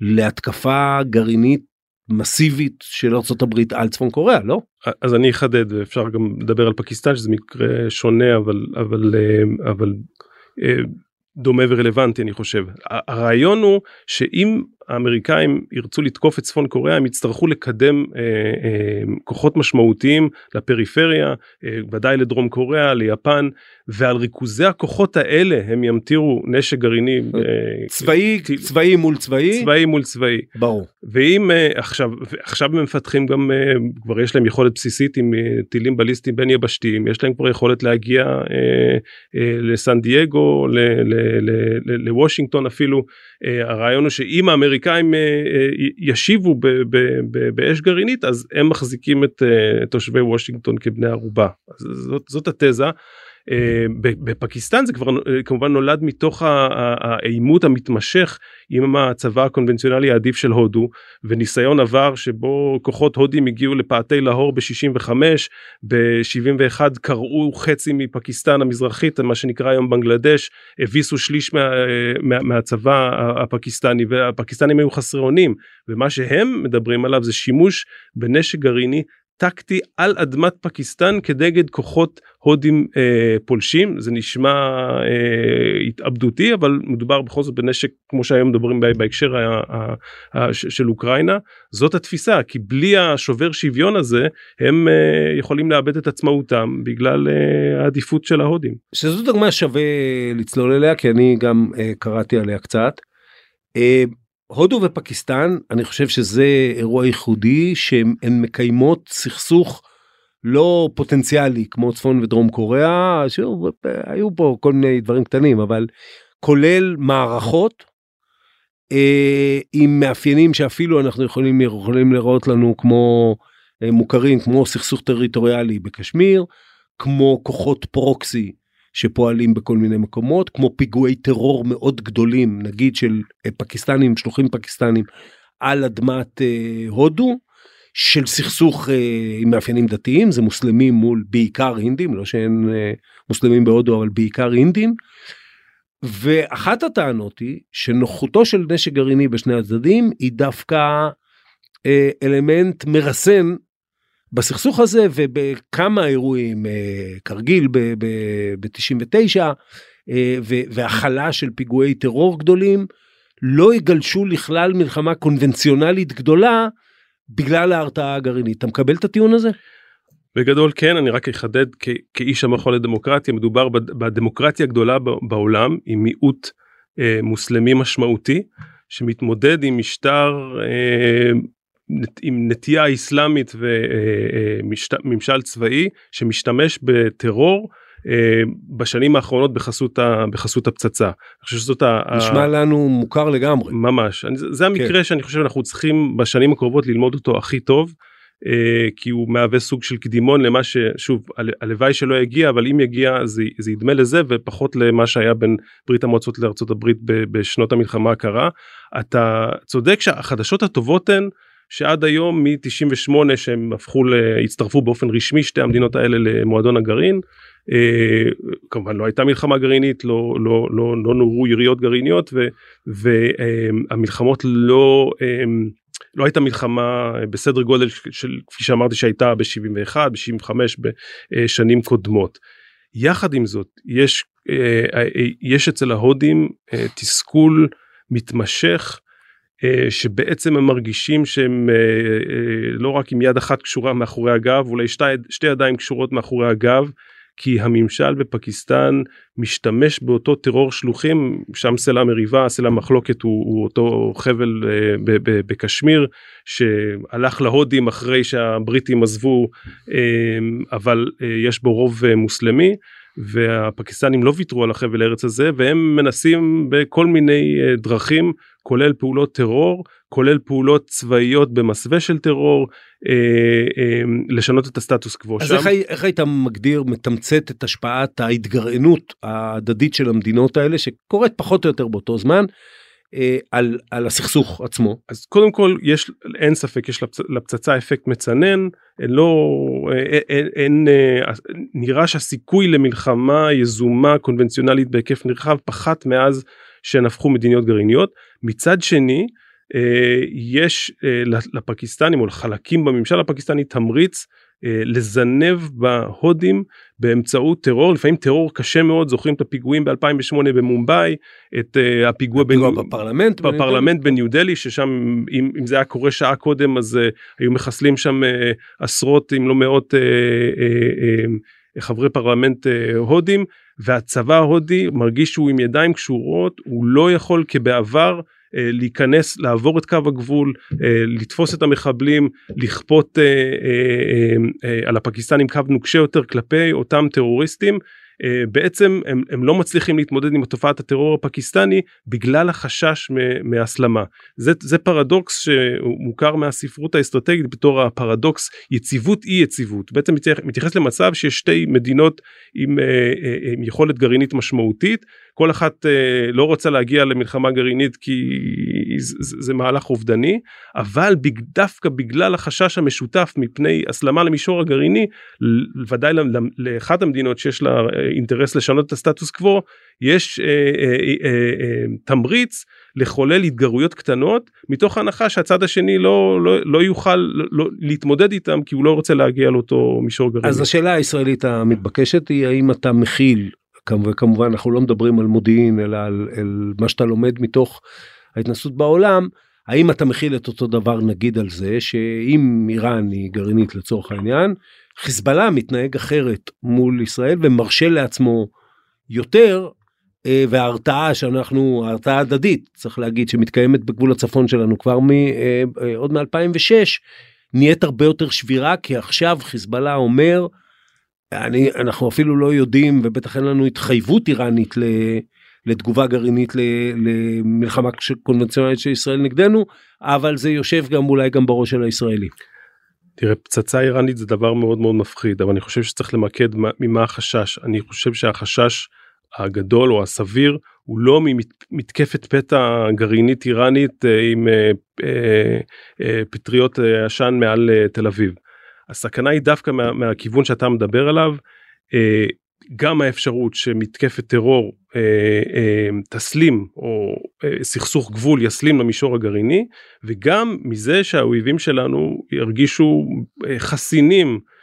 [SPEAKER 2] להתקפה גרעינית מסיבית של ארה"ב על צפון קוריאה לא?
[SPEAKER 4] אז אני אחדד אפשר גם לדבר על פקיסטן שזה מקרה שונה אבל אבל אה, אבל אה, דומה ורלוונטי אני חושב. הרעיון הוא שאם האמריקאים ירצו לתקוף את צפון קוריאה הם יצטרכו לקדם אה, אה, כוחות משמעותיים לפריפריה אה, ודאי לדרום קוריאה ליפן ועל ריכוזי הכוחות האלה הם ימטירו נשק גרעיני
[SPEAKER 2] אה, צבאי אה, צבאי מול צבאי?
[SPEAKER 4] צבאי מול צבאי.
[SPEAKER 2] ברור.
[SPEAKER 4] ואם אה, עכשיו עכשיו הם מפתחים גם אה, כבר יש להם יכולת בסיסית עם אה, טילים בליסטיים בין יבשתיים יש להם כבר יכולת להגיע אה, אה, לסן דייגו לוושינגטון אפילו. אה, הרעיון הוא שאם האמריקאים אה, אה, ישיבו באש גרעינית אז הם מחזיקים את תושבי וושינגטון כבני ערובה. זאת, זאת התזה. אה, בפקיסטן זה כבר אה, כמובן נולד מתוך העימות המתמשך עם הצבא הקונבנציונלי העדיף של הודו וניסיון עבר שבו כוחות הודים הגיעו לפאתי להור ב-65 ב-71 קרעו חצי מפקיסטן המזרחית מה שנקרא היום בנגלדש הביסו שליש מה, מה, מהצבא הפקיסטני והפקיסטנים היו חסרי אונים ומה שהם מדברים עליו זה שימוש בנשק גרעיני טקטי על אדמת פקיסטן כנגד כוחות הודים אה, פולשים זה נשמע אה, התאבדותי אבל מדובר בכל זאת בנשק כמו שהיום מדברים בהקשר ה, ה, ה, של אוקראינה זאת התפיסה כי בלי השובר שוויון הזה הם אה, יכולים לאבד את עצמאותם בגלל אה, העדיפות של ההודים.
[SPEAKER 2] שזו דוגמה שווה לצלול אליה כי אני גם אה, קראתי עליה קצת. אה, הודו ופקיסטן אני חושב שזה אירוע ייחודי שהן מקיימות סכסוך לא פוטנציאלי כמו צפון ודרום קוריאה, שוב, היו פה כל מיני דברים קטנים, אבל כולל מערכות אה, עם מאפיינים שאפילו אנחנו יכולים, יכולים לראות לנו כמו אה, מוכרים, כמו סכסוך טריטוריאלי בקשמיר, כמו כוחות פרוקסי שפועלים בכל מיני מקומות, כמו פיגועי טרור מאוד גדולים, נגיד של אה, פקיסטנים, שלוחים פקיסטנים, על אדמת אה, הודו. של סכסוך אה, עם מאפיינים דתיים זה מוסלמים מול בעיקר הינדים לא שאין אה, מוסלמים בהודו אבל בעיקר הינדים. ואחת הטענות היא שנוכחותו של נשק גרעיני בשני הצדדים היא דווקא אה, אלמנט מרסן בסכסוך הזה ובכמה אירועים אה, כרגיל ב-99 אה, והכלה של פיגועי טרור גדולים לא יגלשו לכלל מלחמה קונבנציונלית גדולה בגלל ההרתעה הגרעינית. אתה מקבל את הטיעון הזה?
[SPEAKER 4] בגדול כן אני רק אחדד כאיש המכון לדמוקרטיה מדובר בדמוקרטיה הגדולה בעולם עם מיעוט אה, מוסלמי משמעותי שמתמודד עם משטר אה, עם נטייה אסלאמית וממשל אה, אה, צבאי שמשתמש בטרור אה, בשנים האחרונות בחסות, ה, בחסות הפצצה. אני חושב שזאת ה...
[SPEAKER 2] נשמע לנו מוכר לגמרי.
[SPEAKER 4] ממש. אני, זה המקרה כן. שאני חושב אנחנו צריכים בשנים הקרובות ללמוד אותו הכי טוב. כי הוא מהווה סוג של קדימון למה ששוב הלוואי שלא יגיע אבל אם יגיע זה, זה ידמה לזה ופחות למה שהיה בין ברית המועצות לארצות הברית בשנות המלחמה הקרה. אתה צודק שהחדשות הטובות הן שעד היום מ-98 שהם הפכו, הצטרפו באופן רשמי שתי המדינות האלה למועדון הגרעין אה, כמובן לא הייתה מלחמה גרעינית לא לא לא לא נורו יריות גרעיניות והמלחמות לא אה, לא הייתה מלחמה בסדר גודל של כפי שאמרתי שהייתה ב-71 ב-75 בשנים קודמות. יחד עם זאת יש אה, יש אצל ההודים תסכול מתמשך שבעצם הם מרגישים שהם לא רק עם יד אחת קשורה מאחורי הגב אולי שתי, שתי ידיים קשורות מאחורי הגב כי הממשל בפקיסטן משתמש באותו טרור שלוחים שם סלע המריבה סלע המחלוקת הוא, הוא אותו חבל אה, בקשמיר שהלך להודים אחרי שהבריטים עזבו אה, אבל אה, יש בו רוב אה, מוסלמי והפקיסטנים לא ויתרו על החבל ארץ הזה והם מנסים בכל מיני אה, דרכים כולל פעולות טרור כולל פעולות צבאיות במסווה של טרור אה, אה, לשנות את הסטטוס קוו
[SPEAKER 2] אז שם. אז איך, איך היית מגדיר מתמצת את השפעת ההתגרענות ההדדית של המדינות האלה שקורית פחות או יותר באותו זמן. אה, על, על הסכסוך עצמו.
[SPEAKER 4] אז קודם כל יש אין ספק יש לפצ, לפצצה אפקט מצנן לא אה, אין, אין, אין אה, נראה שהסיכוי למלחמה יזומה קונבנציונלית בהיקף נרחב פחת מאז שהן הפכו מדיניות גרעיניות. מצד שני אה, יש אה, לפקיסטנים או לחלקים בממשל הפקיסטני תמריץ אה, לזנב בהודים באמצעות טרור. לפעמים טרור קשה מאוד זוכרים את הפיגועים ב2008 במומבאי את הפיגוע
[SPEAKER 2] בניו... בפרלמנט
[SPEAKER 4] בפרלמנט בניו דלי ששם אם, אם זה היה קורה שעה קודם אז היו מחסלים שם עשרות אם לא מאות חברי פרלמנט הודים והצבא ההודי מרגיש שהוא עם ידיים קשורות הוא לא יכול כבעבר אה, להיכנס לעבור את קו הגבול אה, לתפוס את המחבלים לכפות אה, על הפקיסטנים קו נוקשה יותר כלפי אותם טרוריסטים. אה, בעצם הם, הם לא מצליחים להתמודד עם תופעת הטרור הפקיסטני בגלל החשש מהסלמה. זה, זה פרדוקס שמוכר מהספרות האסטרטגית בתור הפרדוקס יציבות אי יציבות. בעצם מתייחס למצב שיש שתי מדינות עם, אה, אה, עם יכולת גרעינית משמעותית כל אחת אה, לא רוצה להגיע למלחמה גרעינית כי זה, מהלך אובדני אבל דווקא בגלל החשש המשותף מפני הסלמה למישור הגרעיני ודאי לאחת המדינות שיש לה אינטרס לשנות את הסטטוס קוו יש אה, אה, אה, אה, תמריץ לחולל התגרויות קטנות מתוך הנחה שהצד השני לא לא, לא יוכל לא, להתמודד איתם כי הוא לא רוצה להגיע לאותו מישור גרעיני.
[SPEAKER 2] אז השאלה הישראלית המתבקשת היא האם אתה מכיל וכמובן אנחנו לא מדברים על מודיעין אלא על, על מה שאתה לומד מתוך ההתנסות בעולם האם אתה מכיל את אותו דבר נגיד על זה שאם איראן היא גרעינית לצורך העניין חיזבאללה מתנהג אחרת מול ישראל ומרשה לעצמו יותר אה, וההרתעה שאנחנו ההרתעה הדדית צריך להגיד שמתקיימת בגבול הצפון שלנו כבר מעוד אה, אה, מ-2006 נהיית הרבה יותר שבירה כי עכשיו חיזבאללה אומר אני אנחנו אפילו לא יודעים ובטח אין לנו התחייבות איראנית ל, לתגובה גרעינית למלחמה קונבנציונלית של ישראל נגדנו אבל זה יושב גם אולי גם בראש של הישראלים.
[SPEAKER 4] תראה פצצה איראנית זה דבר מאוד מאוד מפחיד אבל אני חושב שצריך למקד ממה החשש אני חושב שהחשש הגדול או הסביר הוא לא ממתקפת פתע גרעינית איראנית אה, עם אה, אה, פטריות עשן מעל תל אביב. הסכנה היא דווקא מה, מהכיוון שאתה מדבר עליו גם האפשרות שמתקפת טרור אה, אה, תסלים או אה, סכסוך גבול יסלים למישור הגרעיני וגם מזה שהאויבים שלנו ירגישו אה, חסינים אה,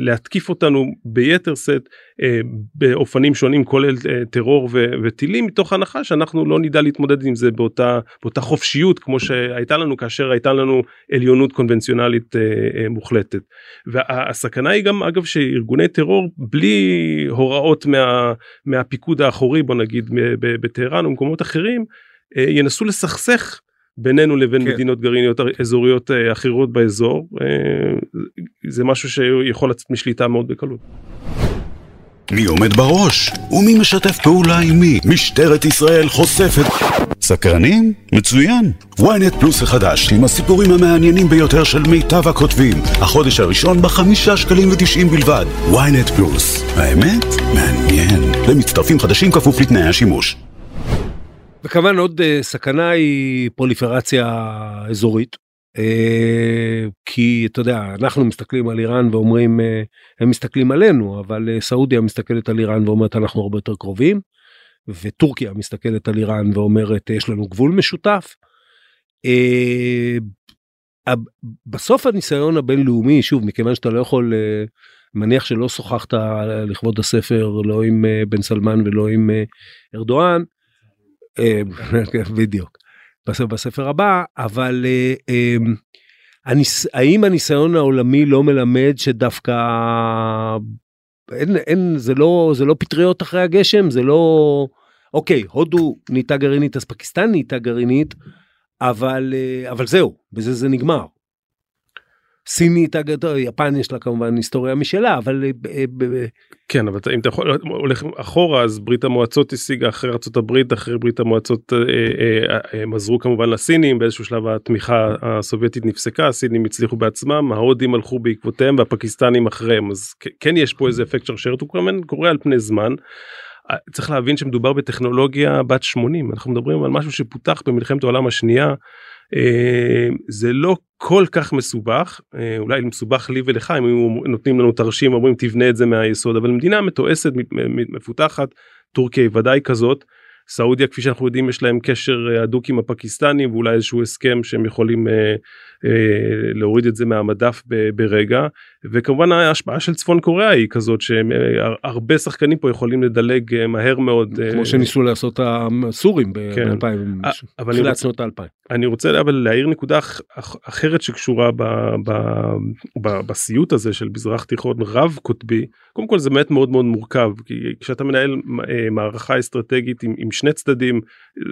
[SPEAKER 4] להתקיף אותנו ביתר שאת אה, באופנים שונים כולל אה, טרור וטילים מתוך הנחה שאנחנו לא נדע להתמודד עם זה באותה באותה חופשיות כמו שהייתה לנו כאשר הייתה לנו עליונות קונבנציונלית מוחלטת. והסכנה היא גם אגב שארגוני טרור בלי הוראות מה, מהפיקוד האחורי בוא נגיד בטהרן ומקומות אחרים ינסו לסכסך בינינו לבין כן. מדינות גרעיניות אזוריות אה, אחרות באזור אה, זה משהו שיכול לצאת משליטה מאוד בקלות.
[SPEAKER 1] מי עומד בראש? ומי משתף פעולה עם מי? משטרת ישראל חושפת... סקרנים? מצוין! ynet פלוס החדש עם הסיפורים המעניינים ביותר של מיטב הכותבים. החודש הראשון בחמישה שקלים ותשעים בלבד. ynet פלוס. האמת? מעניין. למצטרפים חדשים כפוף לתנאי השימוש.
[SPEAKER 2] וכמובן עוד uh, סכנה היא פרוליפרציה אזורית. Uh, כי אתה יודע אנחנו מסתכלים על איראן ואומרים uh, הם מסתכלים עלינו אבל סעודיה מסתכלת על איראן ואומרת אנחנו הרבה יותר קרובים וטורקיה מסתכלת על איראן ואומרת יש לנו גבול משותף. בסוף הניסיון הבינלאומי שוב מכיוון שאתה לא יכול מניח שלא שוחחת לכבוד הספר לא עם בן סלמן ולא עם ארדואן אה, *laughs* בדיוק בספר הבא אבל אה, אמ, האם הניסיון העולמי לא מלמד שדווקא אין, אין זה לא זה לא פטריות אחרי הגשם זה לא אוקיי הודו נהייתה גרעינית אז פקיסטן נהייתה גרעינית אבל אה, אבל זהו בזה זה נגמר. סינית הגדול, יפן יש לה כמובן היסטוריה משלה, אבל... אה,
[SPEAKER 4] כן, אבל אם אתה יכול, הולך אחורה, אז ברית המועצות השיגה אחרי ארה"ב, אחרי ברית המועצות אה, אה, הם עזרו כמובן לסינים, באיזשהו שלב התמיכה הסובייטית נפסקה, הסינים הצליחו בעצמם, ההודים הלכו בעקבותיהם והפקיסטנים אחריהם, אז כן יש פה איזה אפקט שרשרת, הוא כמובן קורה על פני זמן. צריך להבין שמדובר בטכנולוגיה בת 80 אנחנו מדברים על משהו שפותח במלחמת העולם השנייה אה, זה לא כל כך מסובך אה, אולי מסובך לי ולך אם היו נותנים לנו תרשים אומרים תבנה את זה מהיסוד אבל מדינה מתועסת מפותחת טורקיה היא ודאי כזאת סעודיה כפי שאנחנו יודעים יש להם קשר אה, הדוק עם הפקיסטנים ואולי איזשהו הסכם שהם יכולים אה, אה, להוריד את זה מהמדף ב, ברגע וכמובן ההשפעה של צפון קוריאה היא כזאת שהרבה שחקנים פה יכולים לדלג אה, מהר מאוד.
[SPEAKER 2] כמו אה, שניסו לעשות הסורים כן. ב-2000, תחילת שנות האלפיים.
[SPEAKER 4] אני רוצה אבל להעיר נקודה אחרת שקשורה ב, ב, ב, בסיוט הזה של מזרח תיכון רב קוטבי קודם כל זה באמת מאוד מאוד מורכב כי כשאתה מנהל מערכה אסטרטגית עם, עם שני צדדים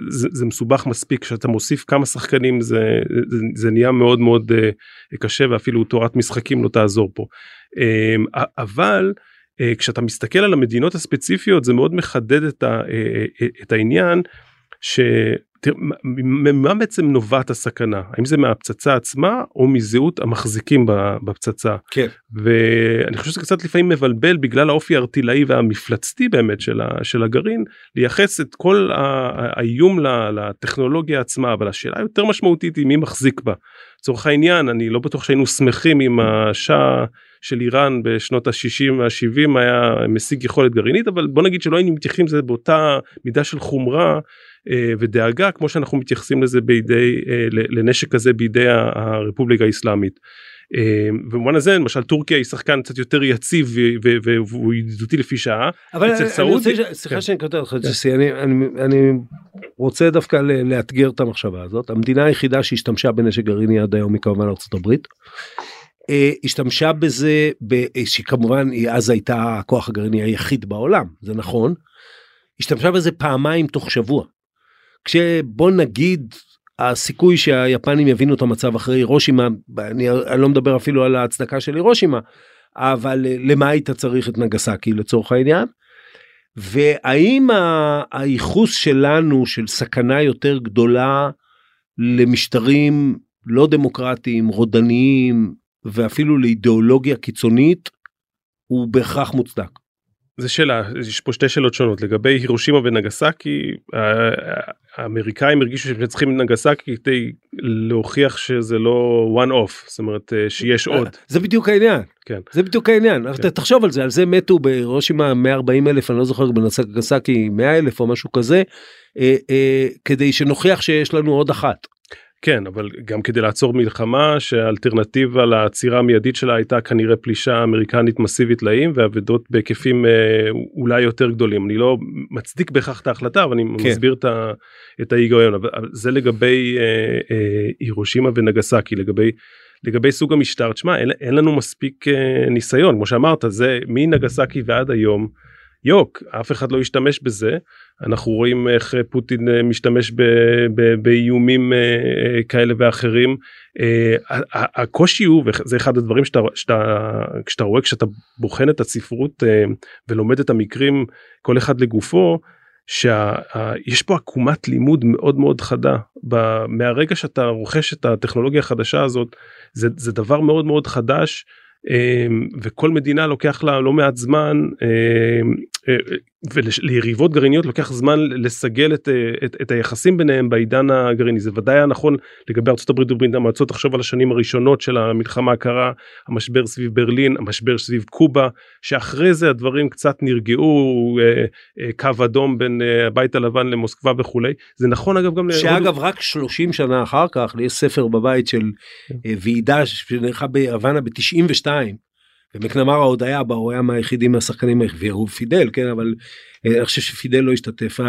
[SPEAKER 4] זה, זה מסובך מספיק כשאתה מוסיף כמה שחקנים זה, זה, זה נהיה מאוד מאוד uh, קשה ואפילו תורת משחקים לא תעזור פה um, אבל uh, כשאתה מסתכל על המדינות הספציפיות זה מאוד מחדד את, ה, uh, את העניין. ש... ממה בעצם נובעת הסכנה? האם זה מהפצצה עצמה או מזהות המחזיקים בפצצה?
[SPEAKER 2] כן.
[SPEAKER 4] ואני חושב שזה קצת לפעמים מבלבל בגלל האופי הארטילאי והמפלצתי באמת של, ה, של הגרעין לייחס את כל האיום לטכנולוגיה עצמה אבל השאלה יותר משמעותית היא מי מחזיק בה. לצורך העניין אני לא בטוח שהיינו שמחים אם השאה של איראן בשנות ה-60 וה-70 היה משיג יכולת גרעינית אבל בוא נגיד שלא היינו מתייחסים לזה באותה מידה של חומרה אה, ודאגה כמו שאנחנו מתייחסים לזה בידי אה, לנשק כזה בידי הרפובליקה האסלאמית. אה, במובן הזה למשל טורקיה היא שחקן קצת יותר יציב והוא ידידותי לפי שעה.
[SPEAKER 2] אבל אני רוצה, סליחה כן. שאני קוטע אותך, כן. אני רוצה דווקא לאתגר את המחשבה הזאת המדינה היחידה שהשתמשה בנשק גרעיני עד היום היא כמובן ארצות הברית. השתמשה בזה שכמובן היא אז הייתה הכוח הגרעיני היחיד בעולם זה נכון. השתמשה בזה פעמיים תוך שבוע כשבוא נגיד הסיכוי שהיפנים יבינו את המצב אחרי הירושימה, אני, אני לא מדבר אפילו על ההצדקה של הירושימה, אבל למה היית צריך את נגסקי לצורך העניין? והאם הייחוס שלנו של סכנה יותר גדולה למשטרים לא דמוקרטיים, רודניים ואפילו לאידיאולוגיה קיצונית, הוא בהכרח מוצדק.
[SPEAKER 4] זה שאלה יש פה שתי שאלות שונות. לגבי הירושימה ונגסקי האמריקאים הרגישו שהם צריכים נגסקי כדי להוכיח שזה לא one off זאת אומרת אה, שיש עוד.
[SPEAKER 2] זה בדיוק העניין.
[SPEAKER 4] כן.
[SPEAKER 2] זה בדיוק העניין. כן. תחשוב על זה על זה מתו בהירושימה 140 אלף אני לא זוכר בנגסקי 100 אלף או משהו כזה אה, אה, כדי שנוכיח שיש לנו עוד אחת.
[SPEAKER 4] כן אבל גם כדי לעצור מלחמה שהאלטרנטיבה לעצירה המיידית שלה הייתה כנראה פלישה אמריקנית מסיבית לאיים ואבדות בהיקפים אה, אולי יותר גדולים אני לא מצדיק בהכרח את ההחלטה אבל אני כן. מסביר את, ה, את ההיגיון אבל זה לגבי אה, אה, הירושימה ונגסקי לגבי לגבי סוג המשטר תשמע אין, אין לנו מספיק אה, ניסיון כמו שאמרת זה מנגסקי ועד היום. יוק אף אחד לא ישתמש בזה. אנחנו רואים איך פוטין אה, משתמש ב, ב, באיומים אה, אה, כאלה ואחרים. הקושי הוא וזה אחד הדברים שאתה, שאתה כשאתה רואה כשאתה בוחן את הספרות ולומד את המקרים כל אחד לגופו שיש פה עקומת לימוד מאוד מאוד חדה. מהרגע שאתה רוכש את הטכנולוגיה החדשה הזאת זה, זה דבר מאוד מאוד חדש וכל מדינה לוקח לה לא מעט זמן אמ, אה, וליריבות גרעיניות לוקח זמן לסגל את, אה, את, את היחסים ביניהם בעידן הגרעיני. זה ודאי היה נכון לגבי ארה"ב וברית המועצות. תחשוב על השנים הראשונות של המלחמה הקרה המשבר סביב ברלין המשבר סביב קובה שאחרי זה הדברים קצת נרגעו אה, אה, קו אדום בין אה, הבית הלבן למוסקבה וכולי. זה נכון אגב גם
[SPEAKER 2] שאגב לעוד... רק 30 שנה אחר כך יש ספר בבית של כן. אה, ועידה שנערכה בהוואנה ב-92 ומקנמרה עוד היה בה הוא היה מהיחידים מהשחקנים והוא פידל כן אבל אה, אני חושב שפידל לא השתתף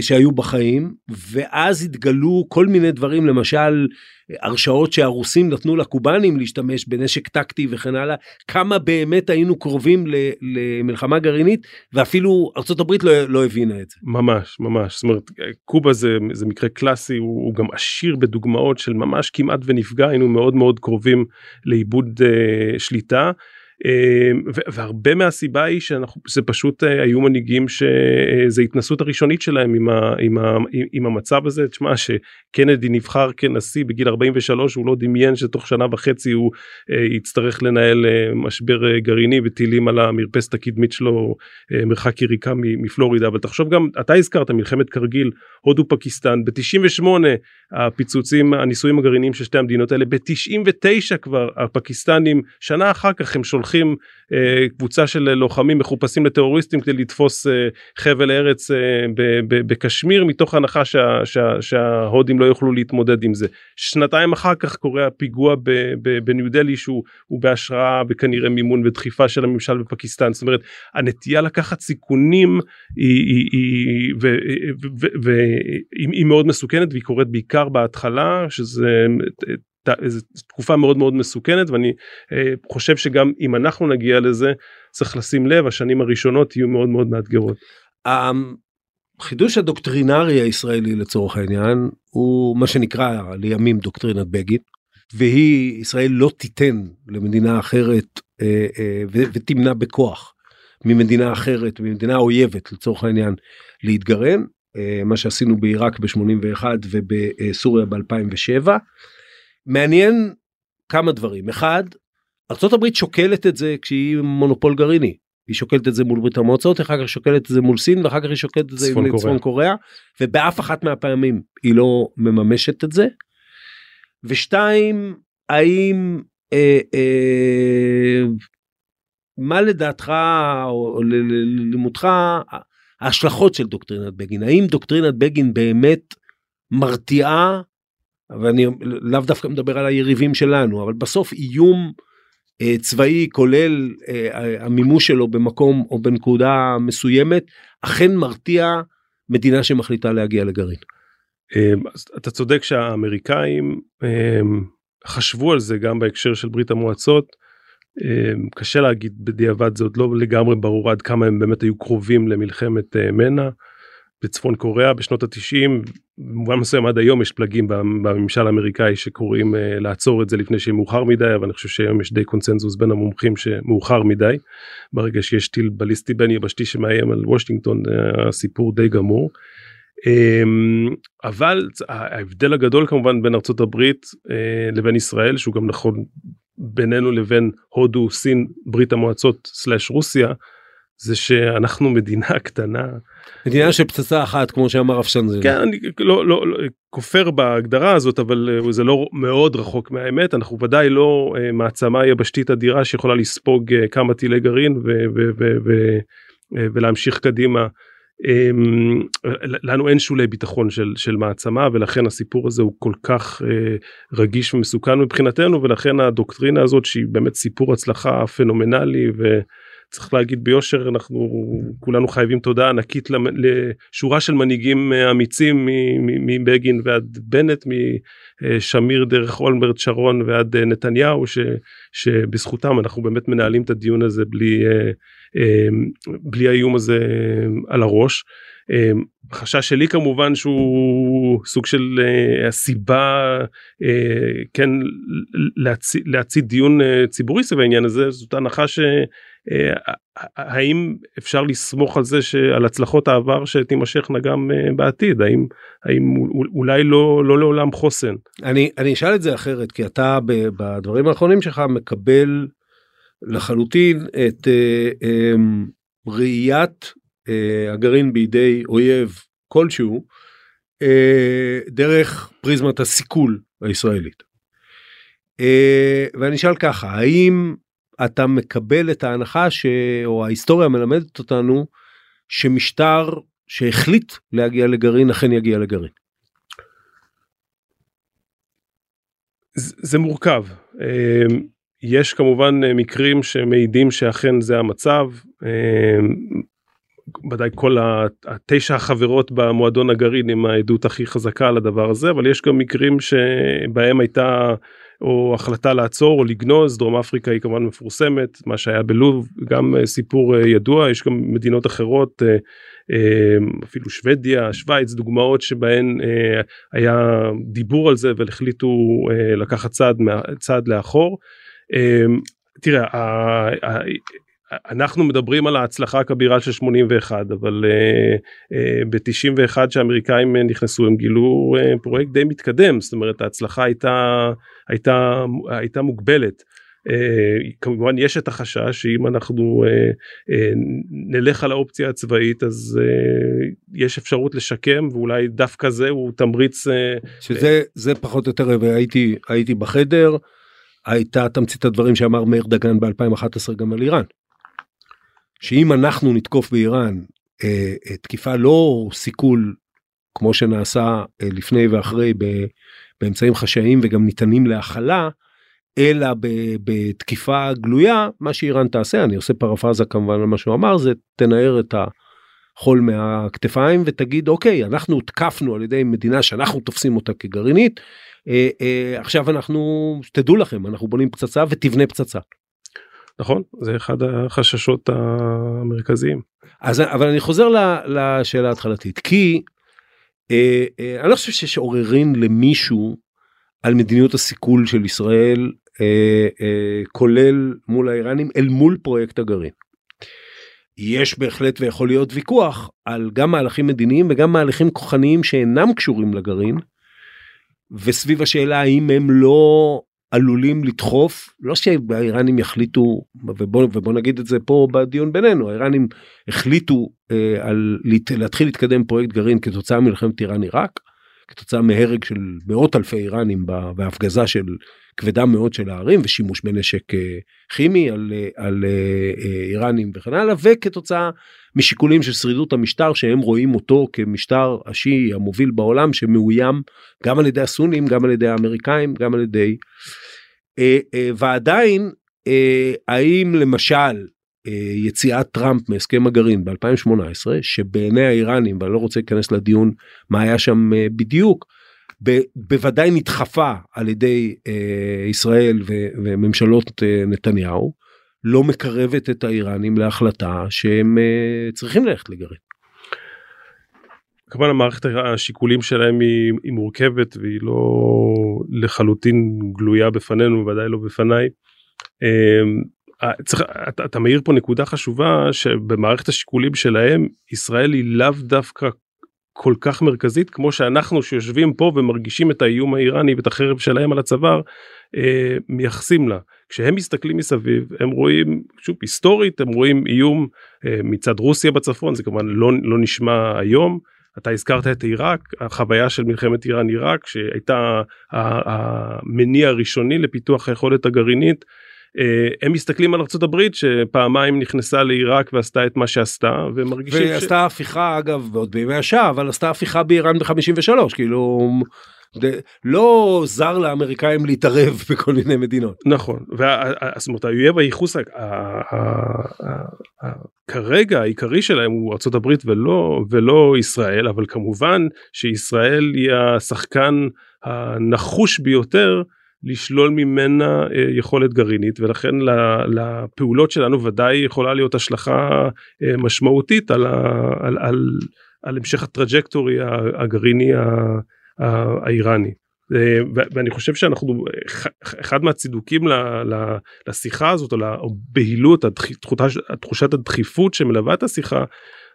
[SPEAKER 2] שהיו בחיים ואז התגלו כל מיני דברים למשל הרשאות שהרוסים נתנו לקובנים להשתמש בנשק טקטי וכן הלאה כמה באמת היינו קרובים למלחמה גרעינית ואפילו ארה"ב לא, לא הבינה את זה.
[SPEAKER 4] ממש ממש זאת אומרת קובה זה, זה מקרה קלאסי הוא, הוא גם עשיר בדוגמאות של ממש כמעט ונפגע היינו מאוד מאוד קרובים לאיבוד uh, שליטה. אמ, והרבה מהסיבה היא שאנחנו זה פשוט אה, היו מנהיגים שזה התנסות הראשונית שלהם עם, ה, עם, ה, עם המצב הזה. תשמע שקנדי נבחר כנשיא בגיל 43 הוא לא דמיין שתוך שנה וחצי הוא uh, יצטרך לנהל משבר גרעיני וטילים על המרפסת הקדמית שלו מרחק יריקה מפלורידה. אבל תחשוב גם אתה הזכרת מלחמת קרגיל הודו פקיסטן. ב-98 הפיצוצים הניסויים הגרעיניים של שתי המדינות האלה. ב-99 כבר הפקיסטנים שנה אחר כך הם שולחים אה, קבוצה של לוחמים מחופשים לטרוריסטים כדי לתפוס אה, חבל ארץ אה, בקשמיר מתוך הנחה שה, שה, שההודים לא יוכלו להתמודד עם זה. שנתיים אחר כך קורה הפיגוע בניו דלי שהוא בהשראה וכנראה מימון ודחיפה של הממשל בפקיסטן זאת אומרת הנטייה לקחת סיכונים היא, היא, היא, ו, ו, ו, היא, היא מאוד מסוכנת והיא קורית בעיקר בהתחלה שזה תקופה מאוד מאוד מסוכנת ואני אה, חושב שגם אם אנחנו נגיע לזה צריך לשים לב השנים הראשונות יהיו מאוד מאוד מאתגרות.
[SPEAKER 2] החידוש הדוקטרינרי הישראלי לצורך העניין הוא מה שנקרא לימים דוקטרינת בגין והיא ישראל לא תיתן למדינה אחרת אה, אה, ותמנע בכוח ממדינה אחרת ממדינה אויבת לצורך העניין להתגרען מה שעשינו בעיראק ב-81 ובסוריה ב-2007 מעניין כמה דברים אחד ארה"ב שוקלת את זה כשהיא מונופול גרעיני היא שוקלת את זה מול ברית המועצות אחר כך שוקלת את זה מול סין ואחר כך היא שוקלת את זה עם קוריאה. צפון קוריאה ובאף אחת מהפעמים היא לא מממשת את זה. ושתיים האם אה, אה, מה לדעתך או ללימודך ההשלכות של דוקטרינת בגין האם דוקטרינת בגין באמת מרתיעה ואני לאו דווקא מדבר על היריבים שלנו אבל בסוף איום אה, צבאי כולל אה, המימוש שלו במקום או בנקודה מסוימת אכן מרתיע מדינה שמחליטה להגיע לגרעין.
[SPEAKER 4] אה, אתה צודק שהאמריקאים אה, חשבו על זה גם בהקשר של ברית המועצות. אה, קשה להגיד בדיעבד זה עוד לא לגמרי ברור עד כמה הם באמת היו קרובים למלחמת מנע. בצפון קוריאה בשנות התשעים במובן מסוים עד היום יש פלגים בממשל האמריקאי שקוראים uh, לעצור את זה לפני שיהיה מאוחר מדי אבל אני חושב שהיום יש די קונצנזוס בין המומחים שמאוחר מדי ברגע שיש טיל בליסטי בין יבשתי שמאיים על וושינגטון uh, הסיפור די גמור. Um, אבל ההבדל הגדול כמובן בין ארצות הברית uh, לבין ישראל שהוא גם נכון בינינו לבין הודו סין ברית המועצות סלאש רוסיה זה שאנחנו מדינה *laughs* קטנה.
[SPEAKER 2] מדינה של פצצה אחת כמו שאמר רפשנזל.
[SPEAKER 4] כן אני לא, לא, לא כופר בהגדרה הזאת אבל אה, זה לא מאוד רחוק מהאמת אנחנו ודאי לא uh, מעצמה יבשתית אדירה שיכולה לספוג uh, כמה טילי גרעין ו, ו, ו, ו, ולהמשיך קדימה. Um, לנו אין שולי ביטחון של, של מעצמה ולכן הסיפור הזה הוא כל כך רגיש ומסוכן מבחינתנו ולכן הדוקטרינה הזאת שהיא באמת סיפור הצלחה פנומנלי. ו, צריך להגיד ביושר אנחנו כולנו חייבים תודה ענקית לשורה של מנהיגים אמיצים מבגין ועד בנט משמיר דרך אולמרט שרון ועד נתניהו ש, שבזכותם אנחנו באמת מנהלים את הדיון הזה בלי בלי האיום הזה על הראש. החשש שלי כמובן שהוא סוג של הסיבה כן להצית דיון ציבורי סביב העניין הזה זאת הנחה ש... אה, האם אפשר לסמוך על זה שעל הצלחות העבר שתימשכנה גם אה, בעתיד האם האם אולי לא לא לעולם חוסן.
[SPEAKER 2] אני אני אשאל את זה אחרת כי אתה בדברים האחרונים שלך מקבל לחלוטין את אה, אה, ראיית הגרעין בידי אויב כלשהו דרך פריזמת הסיכול הישראלית. ואני אשאל ככה האם אתה מקבל את ההנחה ש... או ההיסטוריה מלמדת אותנו שמשטר שהחליט להגיע לגרעין אכן יגיע לגרעין.
[SPEAKER 4] זה מורכב. אמ, יש כמובן מקרים שמעידים שאכן זה המצב. אמ, ודאי כל התשע החברות במועדון הגרעין עם העדות הכי חזקה על הדבר הזה אבל יש גם מקרים שבהם הייתה או החלטה לעצור או לגנוז דרום אפריקה היא כמובן מפורסמת מה שהיה בלוב גם אה, סיפור אה, ידוע יש גם מדינות אחרות אה, אפילו שוודיה שווייץ דוגמאות שבהן היה דיבור על זה והחליטו לקחת צעד צעד לאחור. תראה אנחנו מדברים על ההצלחה הכבירה של 81 אבל uh, uh, ב-91 שהאמריקאים נכנסו הם גילו פרויקט די מתקדם זאת אומרת ההצלחה הייתה הייתה הייתה מוגבלת. כמובן יש את החשש שאם אנחנו נלך על האופציה הצבאית אז יש אפשרות לשקם ואולי דווקא זה הוא תמריץ.
[SPEAKER 2] שזה זה פחות או יותר והייתי הייתי בחדר הייתה תמצית הדברים שאמר מאיר דגן ב2011 גם על איראן. שאם אנחנו נתקוף באיראן אה, אה, תקיפה לא סיכול כמו שנעשה אה, לפני ואחרי ב, באמצעים חשאיים וגם ניתנים להכלה, אלא ב, בתקיפה גלויה, מה שאיראן תעשה, אני עושה פרפרזה כמובן על מה שהוא אמר, זה תנער את החול מהכתפיים ותגיד אוקיי אנחנו הותקפנו על ידי מדינה שאנחנו תופסים אותה כגרעינית, אה, אה, עכשיו אנחנו תדעו לכם אנחנו בונים פצצה ותבנה פצצה.
[SPEAKER 4] נכון זה אחד החששות המרכזיים.
[SPEAKER 2] אז אבל אני חוזר לשאלה ההתחלתית כי אה, אה, אני לא חושב שיש עוררין למישהו על מדיניות הסיכול של ישראל אה, אה, כולל מול האיראנים אל מול פרויקט הגרעין. יש בהחלט ויכול להיות ויכוח על גם מהלכים מדיניים וגם מהלכים כוחניים שאינם קשורים לגרעין. וסביב השאלה האם הם לא עלולים לדחוף לא שהאיראנים יחליטו ובוא, ובוא נגיד את זה פה בדיון בינינו האיראנים החליטו אה, על להתחיל להתקדם פרויקט גרעין כתוצאה ממלחמת איראן עיראק כתוצאה מהרג של מאות אלפי איראנים בהפגזה של כבדה מאוד של הערים ושימוש בנשק אה, כימי על, אה, על אה, איראנים וכן הלאה וכתוצאה משיקולים של שרידות המשטר שהם רואים אותו כמשטר השיעי המוביל בעולם שמאוים גם על ידי הסונים גם על ידי האמריקאים גם על ידי ועדיין האם למשל יציאת טראמפ מהסכם הגרעין ב2018 שבעיני האיראנים ואני לא רוצה להיכנס לדיון מה היה שם בדיוק ב, בוודאי נדחפה על ידי אה, ישראל ו, וממשלות אה, נתניהו, לא מקרבת את האיראנים להחלטה שהם אה, צריכים ללכת לגרעין.
[SPEAKER 4] כמובן המערכת השיקולים שלהם היא, היא מורכבת והיא לא לחלוטין גלויה בפנינו ודאי לא בפניי. אמ, צריך, אתה, אתה מעיר פה נקודה חשובה שבמערכת השיקולים שלהם ישראל היא לאו דווקא כל כך מרכזית כמו שאנחנו שיושבים פה ומרגישים את האיום האיראני ואת החרב שלהם על הצוואר אה, מייחסים לה. כשהם מסתכלים מסביב הם רואים שוב היסטורית הם רואים איום אה, מצד רוסיה בצפון זה כמובן לא, לא נשמע היום. אתה הזכרת את עיראק החוויה של מלחמת איראן עיראק שהייתה המניע הראשוני לפיתוח היכולת הגרעינית אה, הם מסתכלים על ארה"ב שפעמיים נכנסה לעיראק ועשתה את מה שעשתה ומרגישים
[SPEAKER 2] ועשתה ש... הפיכה אגב עוד בימי השעה אבל עשתה הפיכה באיראן ב-53 כאילו לא זר לאמריקאים להתערב *laughs* בכל מיני מדינות.
[SPEAKER 4] נכון, זאת אומרת האויב הייחוס כרגע העיקרי שלהם הוא ארה"ב ולא ולא ישראל אבל כמובן שישראל היא השחקן הנחוש ביותר לשלול ממנה אה, יכולת גרעינית ולכן לפעולות שלנו ודאי יכולה להיות השלכה אה, משמעותית על, על, על, על המשך הטראג'קטורי הגרעיני האיראני. אה, ואני חושב שאנחנו אחד מהצידוקים לשיחה הזאת או לבהילות תחושת הדחיפות שמלווה את השיחה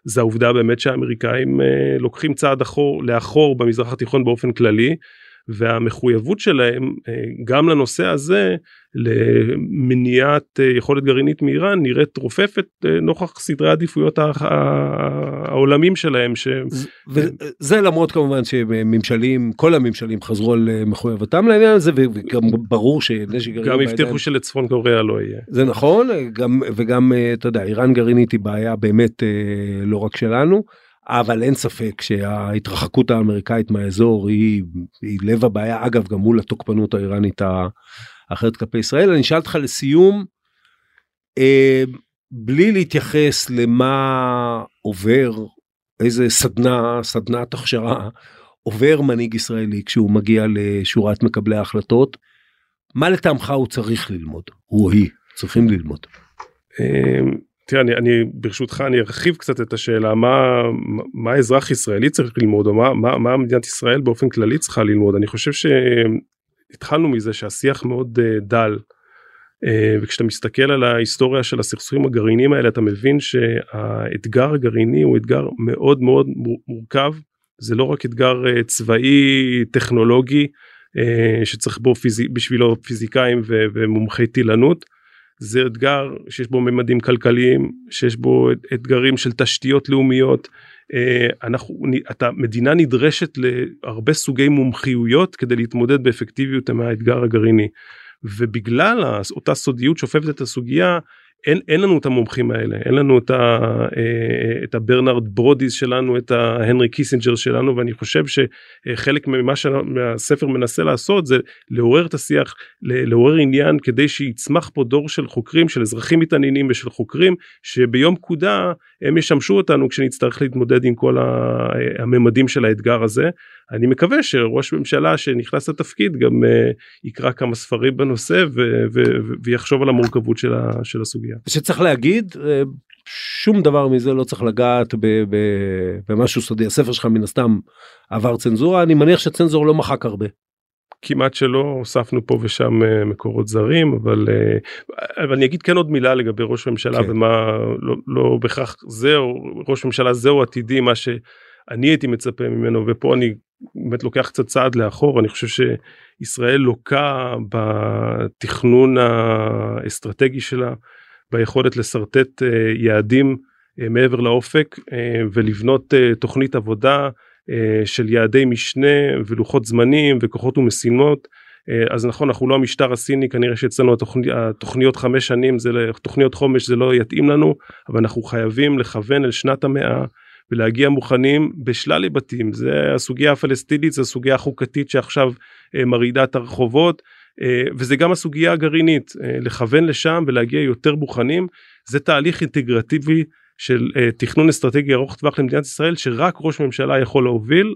[SPEAKER 4] זה העובדה באמת שהאמריקאים לוקחים צעד אחור לאחור במזרח התיכון באופן כללי והמחויבות שלהם אה, גם לנושא הזה למניעת אה, יכולת גרעינית מאיראן נראית רופפת אה, נוכח סדרי העדיפויות העולמים שלהם. ש...
[SPEAKER 2] וזה למרות כמובן שממשלים כל הממשלים חזרו על מחויבותם לעניין הזה וגם ברור שנשק
[SPEAKER 4] גרעיני. גם הבטיחו שלצפון קוריאה לא יהיה.
[SPEAKER 2] זה נכון גם וגם אתה יודע איראן גרעינית היא בעיה באמת לא רק שלנו. אבל אין ספק שההתרחקות האמריקאית מהאזור היא, היא לב הבעיה אגב גם מול התוקפנות האיראנית האחרת כלפי ישראל. אני אשאל אותך לסיום אה, בלי להתייחס למה עובר איזה סדנה סדנת הכשרה עובר מנהיג ישראלי כשהוא מגיע לשורת מקבלי ההחלטות מה לטעמך הוא צריך ללמוד הוא או היא צריכים ללמוד.
[SPEAKER 4] אה, תראה, אני, אני ברשותך אני ארחיב קצת את השאלה מה מה אזרח ישראלי צריך ללמוד או מה, מה, מה מדינת ישראל באופן כללי צריכה ללמוד אני חושב שהתחלנו מזה שהשיח מאוד uh, דל uh, וכשאתה מסתכל על ההיסטוריה של הסכסוכים הגרעיניים האלה אתה מבין שהאתגר הגרעיני הוא אתגר מאוד מאוד מורכב זה לא רק אתגר uh, צבאי טכנולוגי שצריך בו פיזי, בשבילו פיזיקאים ומומחי טילנות. זה אתגר שיש בו ממדים כלכליים, שיש בו אתגרים של תשתיות לאומיות. אה, אנחנו, אתה, מדינה נדרשת להרבה סוגי מומחיויות כדי להתמודד באפקטיביות עם האתגר הגרעיני. ובגלל אותה סודיות שעוטפת את הסוגיה אין, אין לנו את המומחים האלה, אין לנו את, ה, אה, את הברנרד ברודיס שלנו, את ההנרי קיסינג'ר שלנו, ואני חושב שחלק ממה שהספר מנסה לעשות זה לעורר את השיח, לעורר עניין כדי שיצמח פה דור של חוקרים, של אזרחים מתעניינים ושל חוקרים, שביום פקודה הם ישמשו אותנו כשנצטרך להתמודד עם כל הממדים של האתגר הזה. אני מקווה שראש ממשלה שנכנס לתפקיד גם uh, יקרא כמה ספרים בנושא ויחשוב על המורכבות של, ה- של הסוגיה.
[SPEAKER 2] שצריך להגיד uh, שום דבר מזה לא צריך לגעת ב- ב- במשהו סודי הספר שלך מן הסתם עבר צנזורה אני מניח שצנזור לא מחק הרבה.
[SPEAKER 4] כמעט שלא הוספנו פה ושם uh, מקורות זרים אבל אבל אני אגיד כן עוד מילה לגבי ראש ממשלה כן. ומה לא, לא בהכרח זהו ראש ממשלה זהו עתידי מה שאני הייתי מצפה ממנו ופה אני באמת לוקח קצת צעד לאחור אני חושב שישראל לוקה בתכנון האסטרטגי שלה ביכולת לשרטט אה, יעדים אה, מעבר לאופק אה, ולבנות תוכנית עבודה של יעדי משנה ולוחות זמנים וכוחות ומשימות. אז נכון אנחנו לא המשטר הסיני כנראה שאצלנו התוכני, התוכניות חמש שנים זה תוכניות חומש זה לא יתאים לנו אבל אנחנו חייבים לכוון אל שנת המאה ולהגיע מוכנים בשלל היבטים. זה הסוגיה הפלסטינית זה הסוגיה החוקתית שעכשיו אה, מרעידה את הרחובות אה, וזה גם הסוגיה הגרעינית אה, לכוון לשם ולהגיע יותר מוכנים. זה תהליך אינטגרטיבי של תכנון אסטרטגי ארוך טווח למדינת ישראל שרק ראש ממשלה יכול להוביל.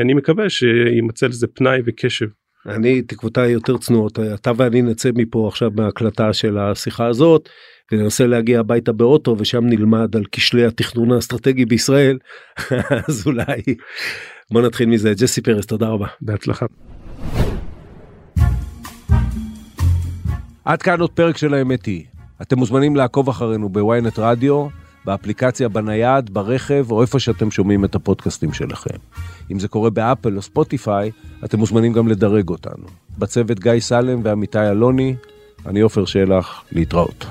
[SPEAKER 4] אני מקווה שימצא לזה פנאי וקשב.
[SPEAKER 2] אני תקוותיי יותר צנועות אתה ואני נצא מפה עכשיו מההקלטה של השיחה הזאת וננסה להגיע הביתה באוטו ושם נלמד על כשלי התכנון האסטרטגי בישראל *laughs* אז אולי בוא נתחיל מזה ג'סי פרס תודה רבה
[SPEAKER 4] בהצלחה.
[SPEAKER 2] עד כאן עוד פרק של האמת היא. אתם מוזמנים לעקוב אחרינו בוויינט רדיו, באפליקציה בנייד, ברכב או איפה שאתם שומעים את הפודקאסטים שלכם. אם זה קורה באפל או ספוטיפיי, אתם מוזמנים גם לדרג אותנו. בצוות גיא סלם ועמיתי אלוני, אני עופר שלח, להתראות.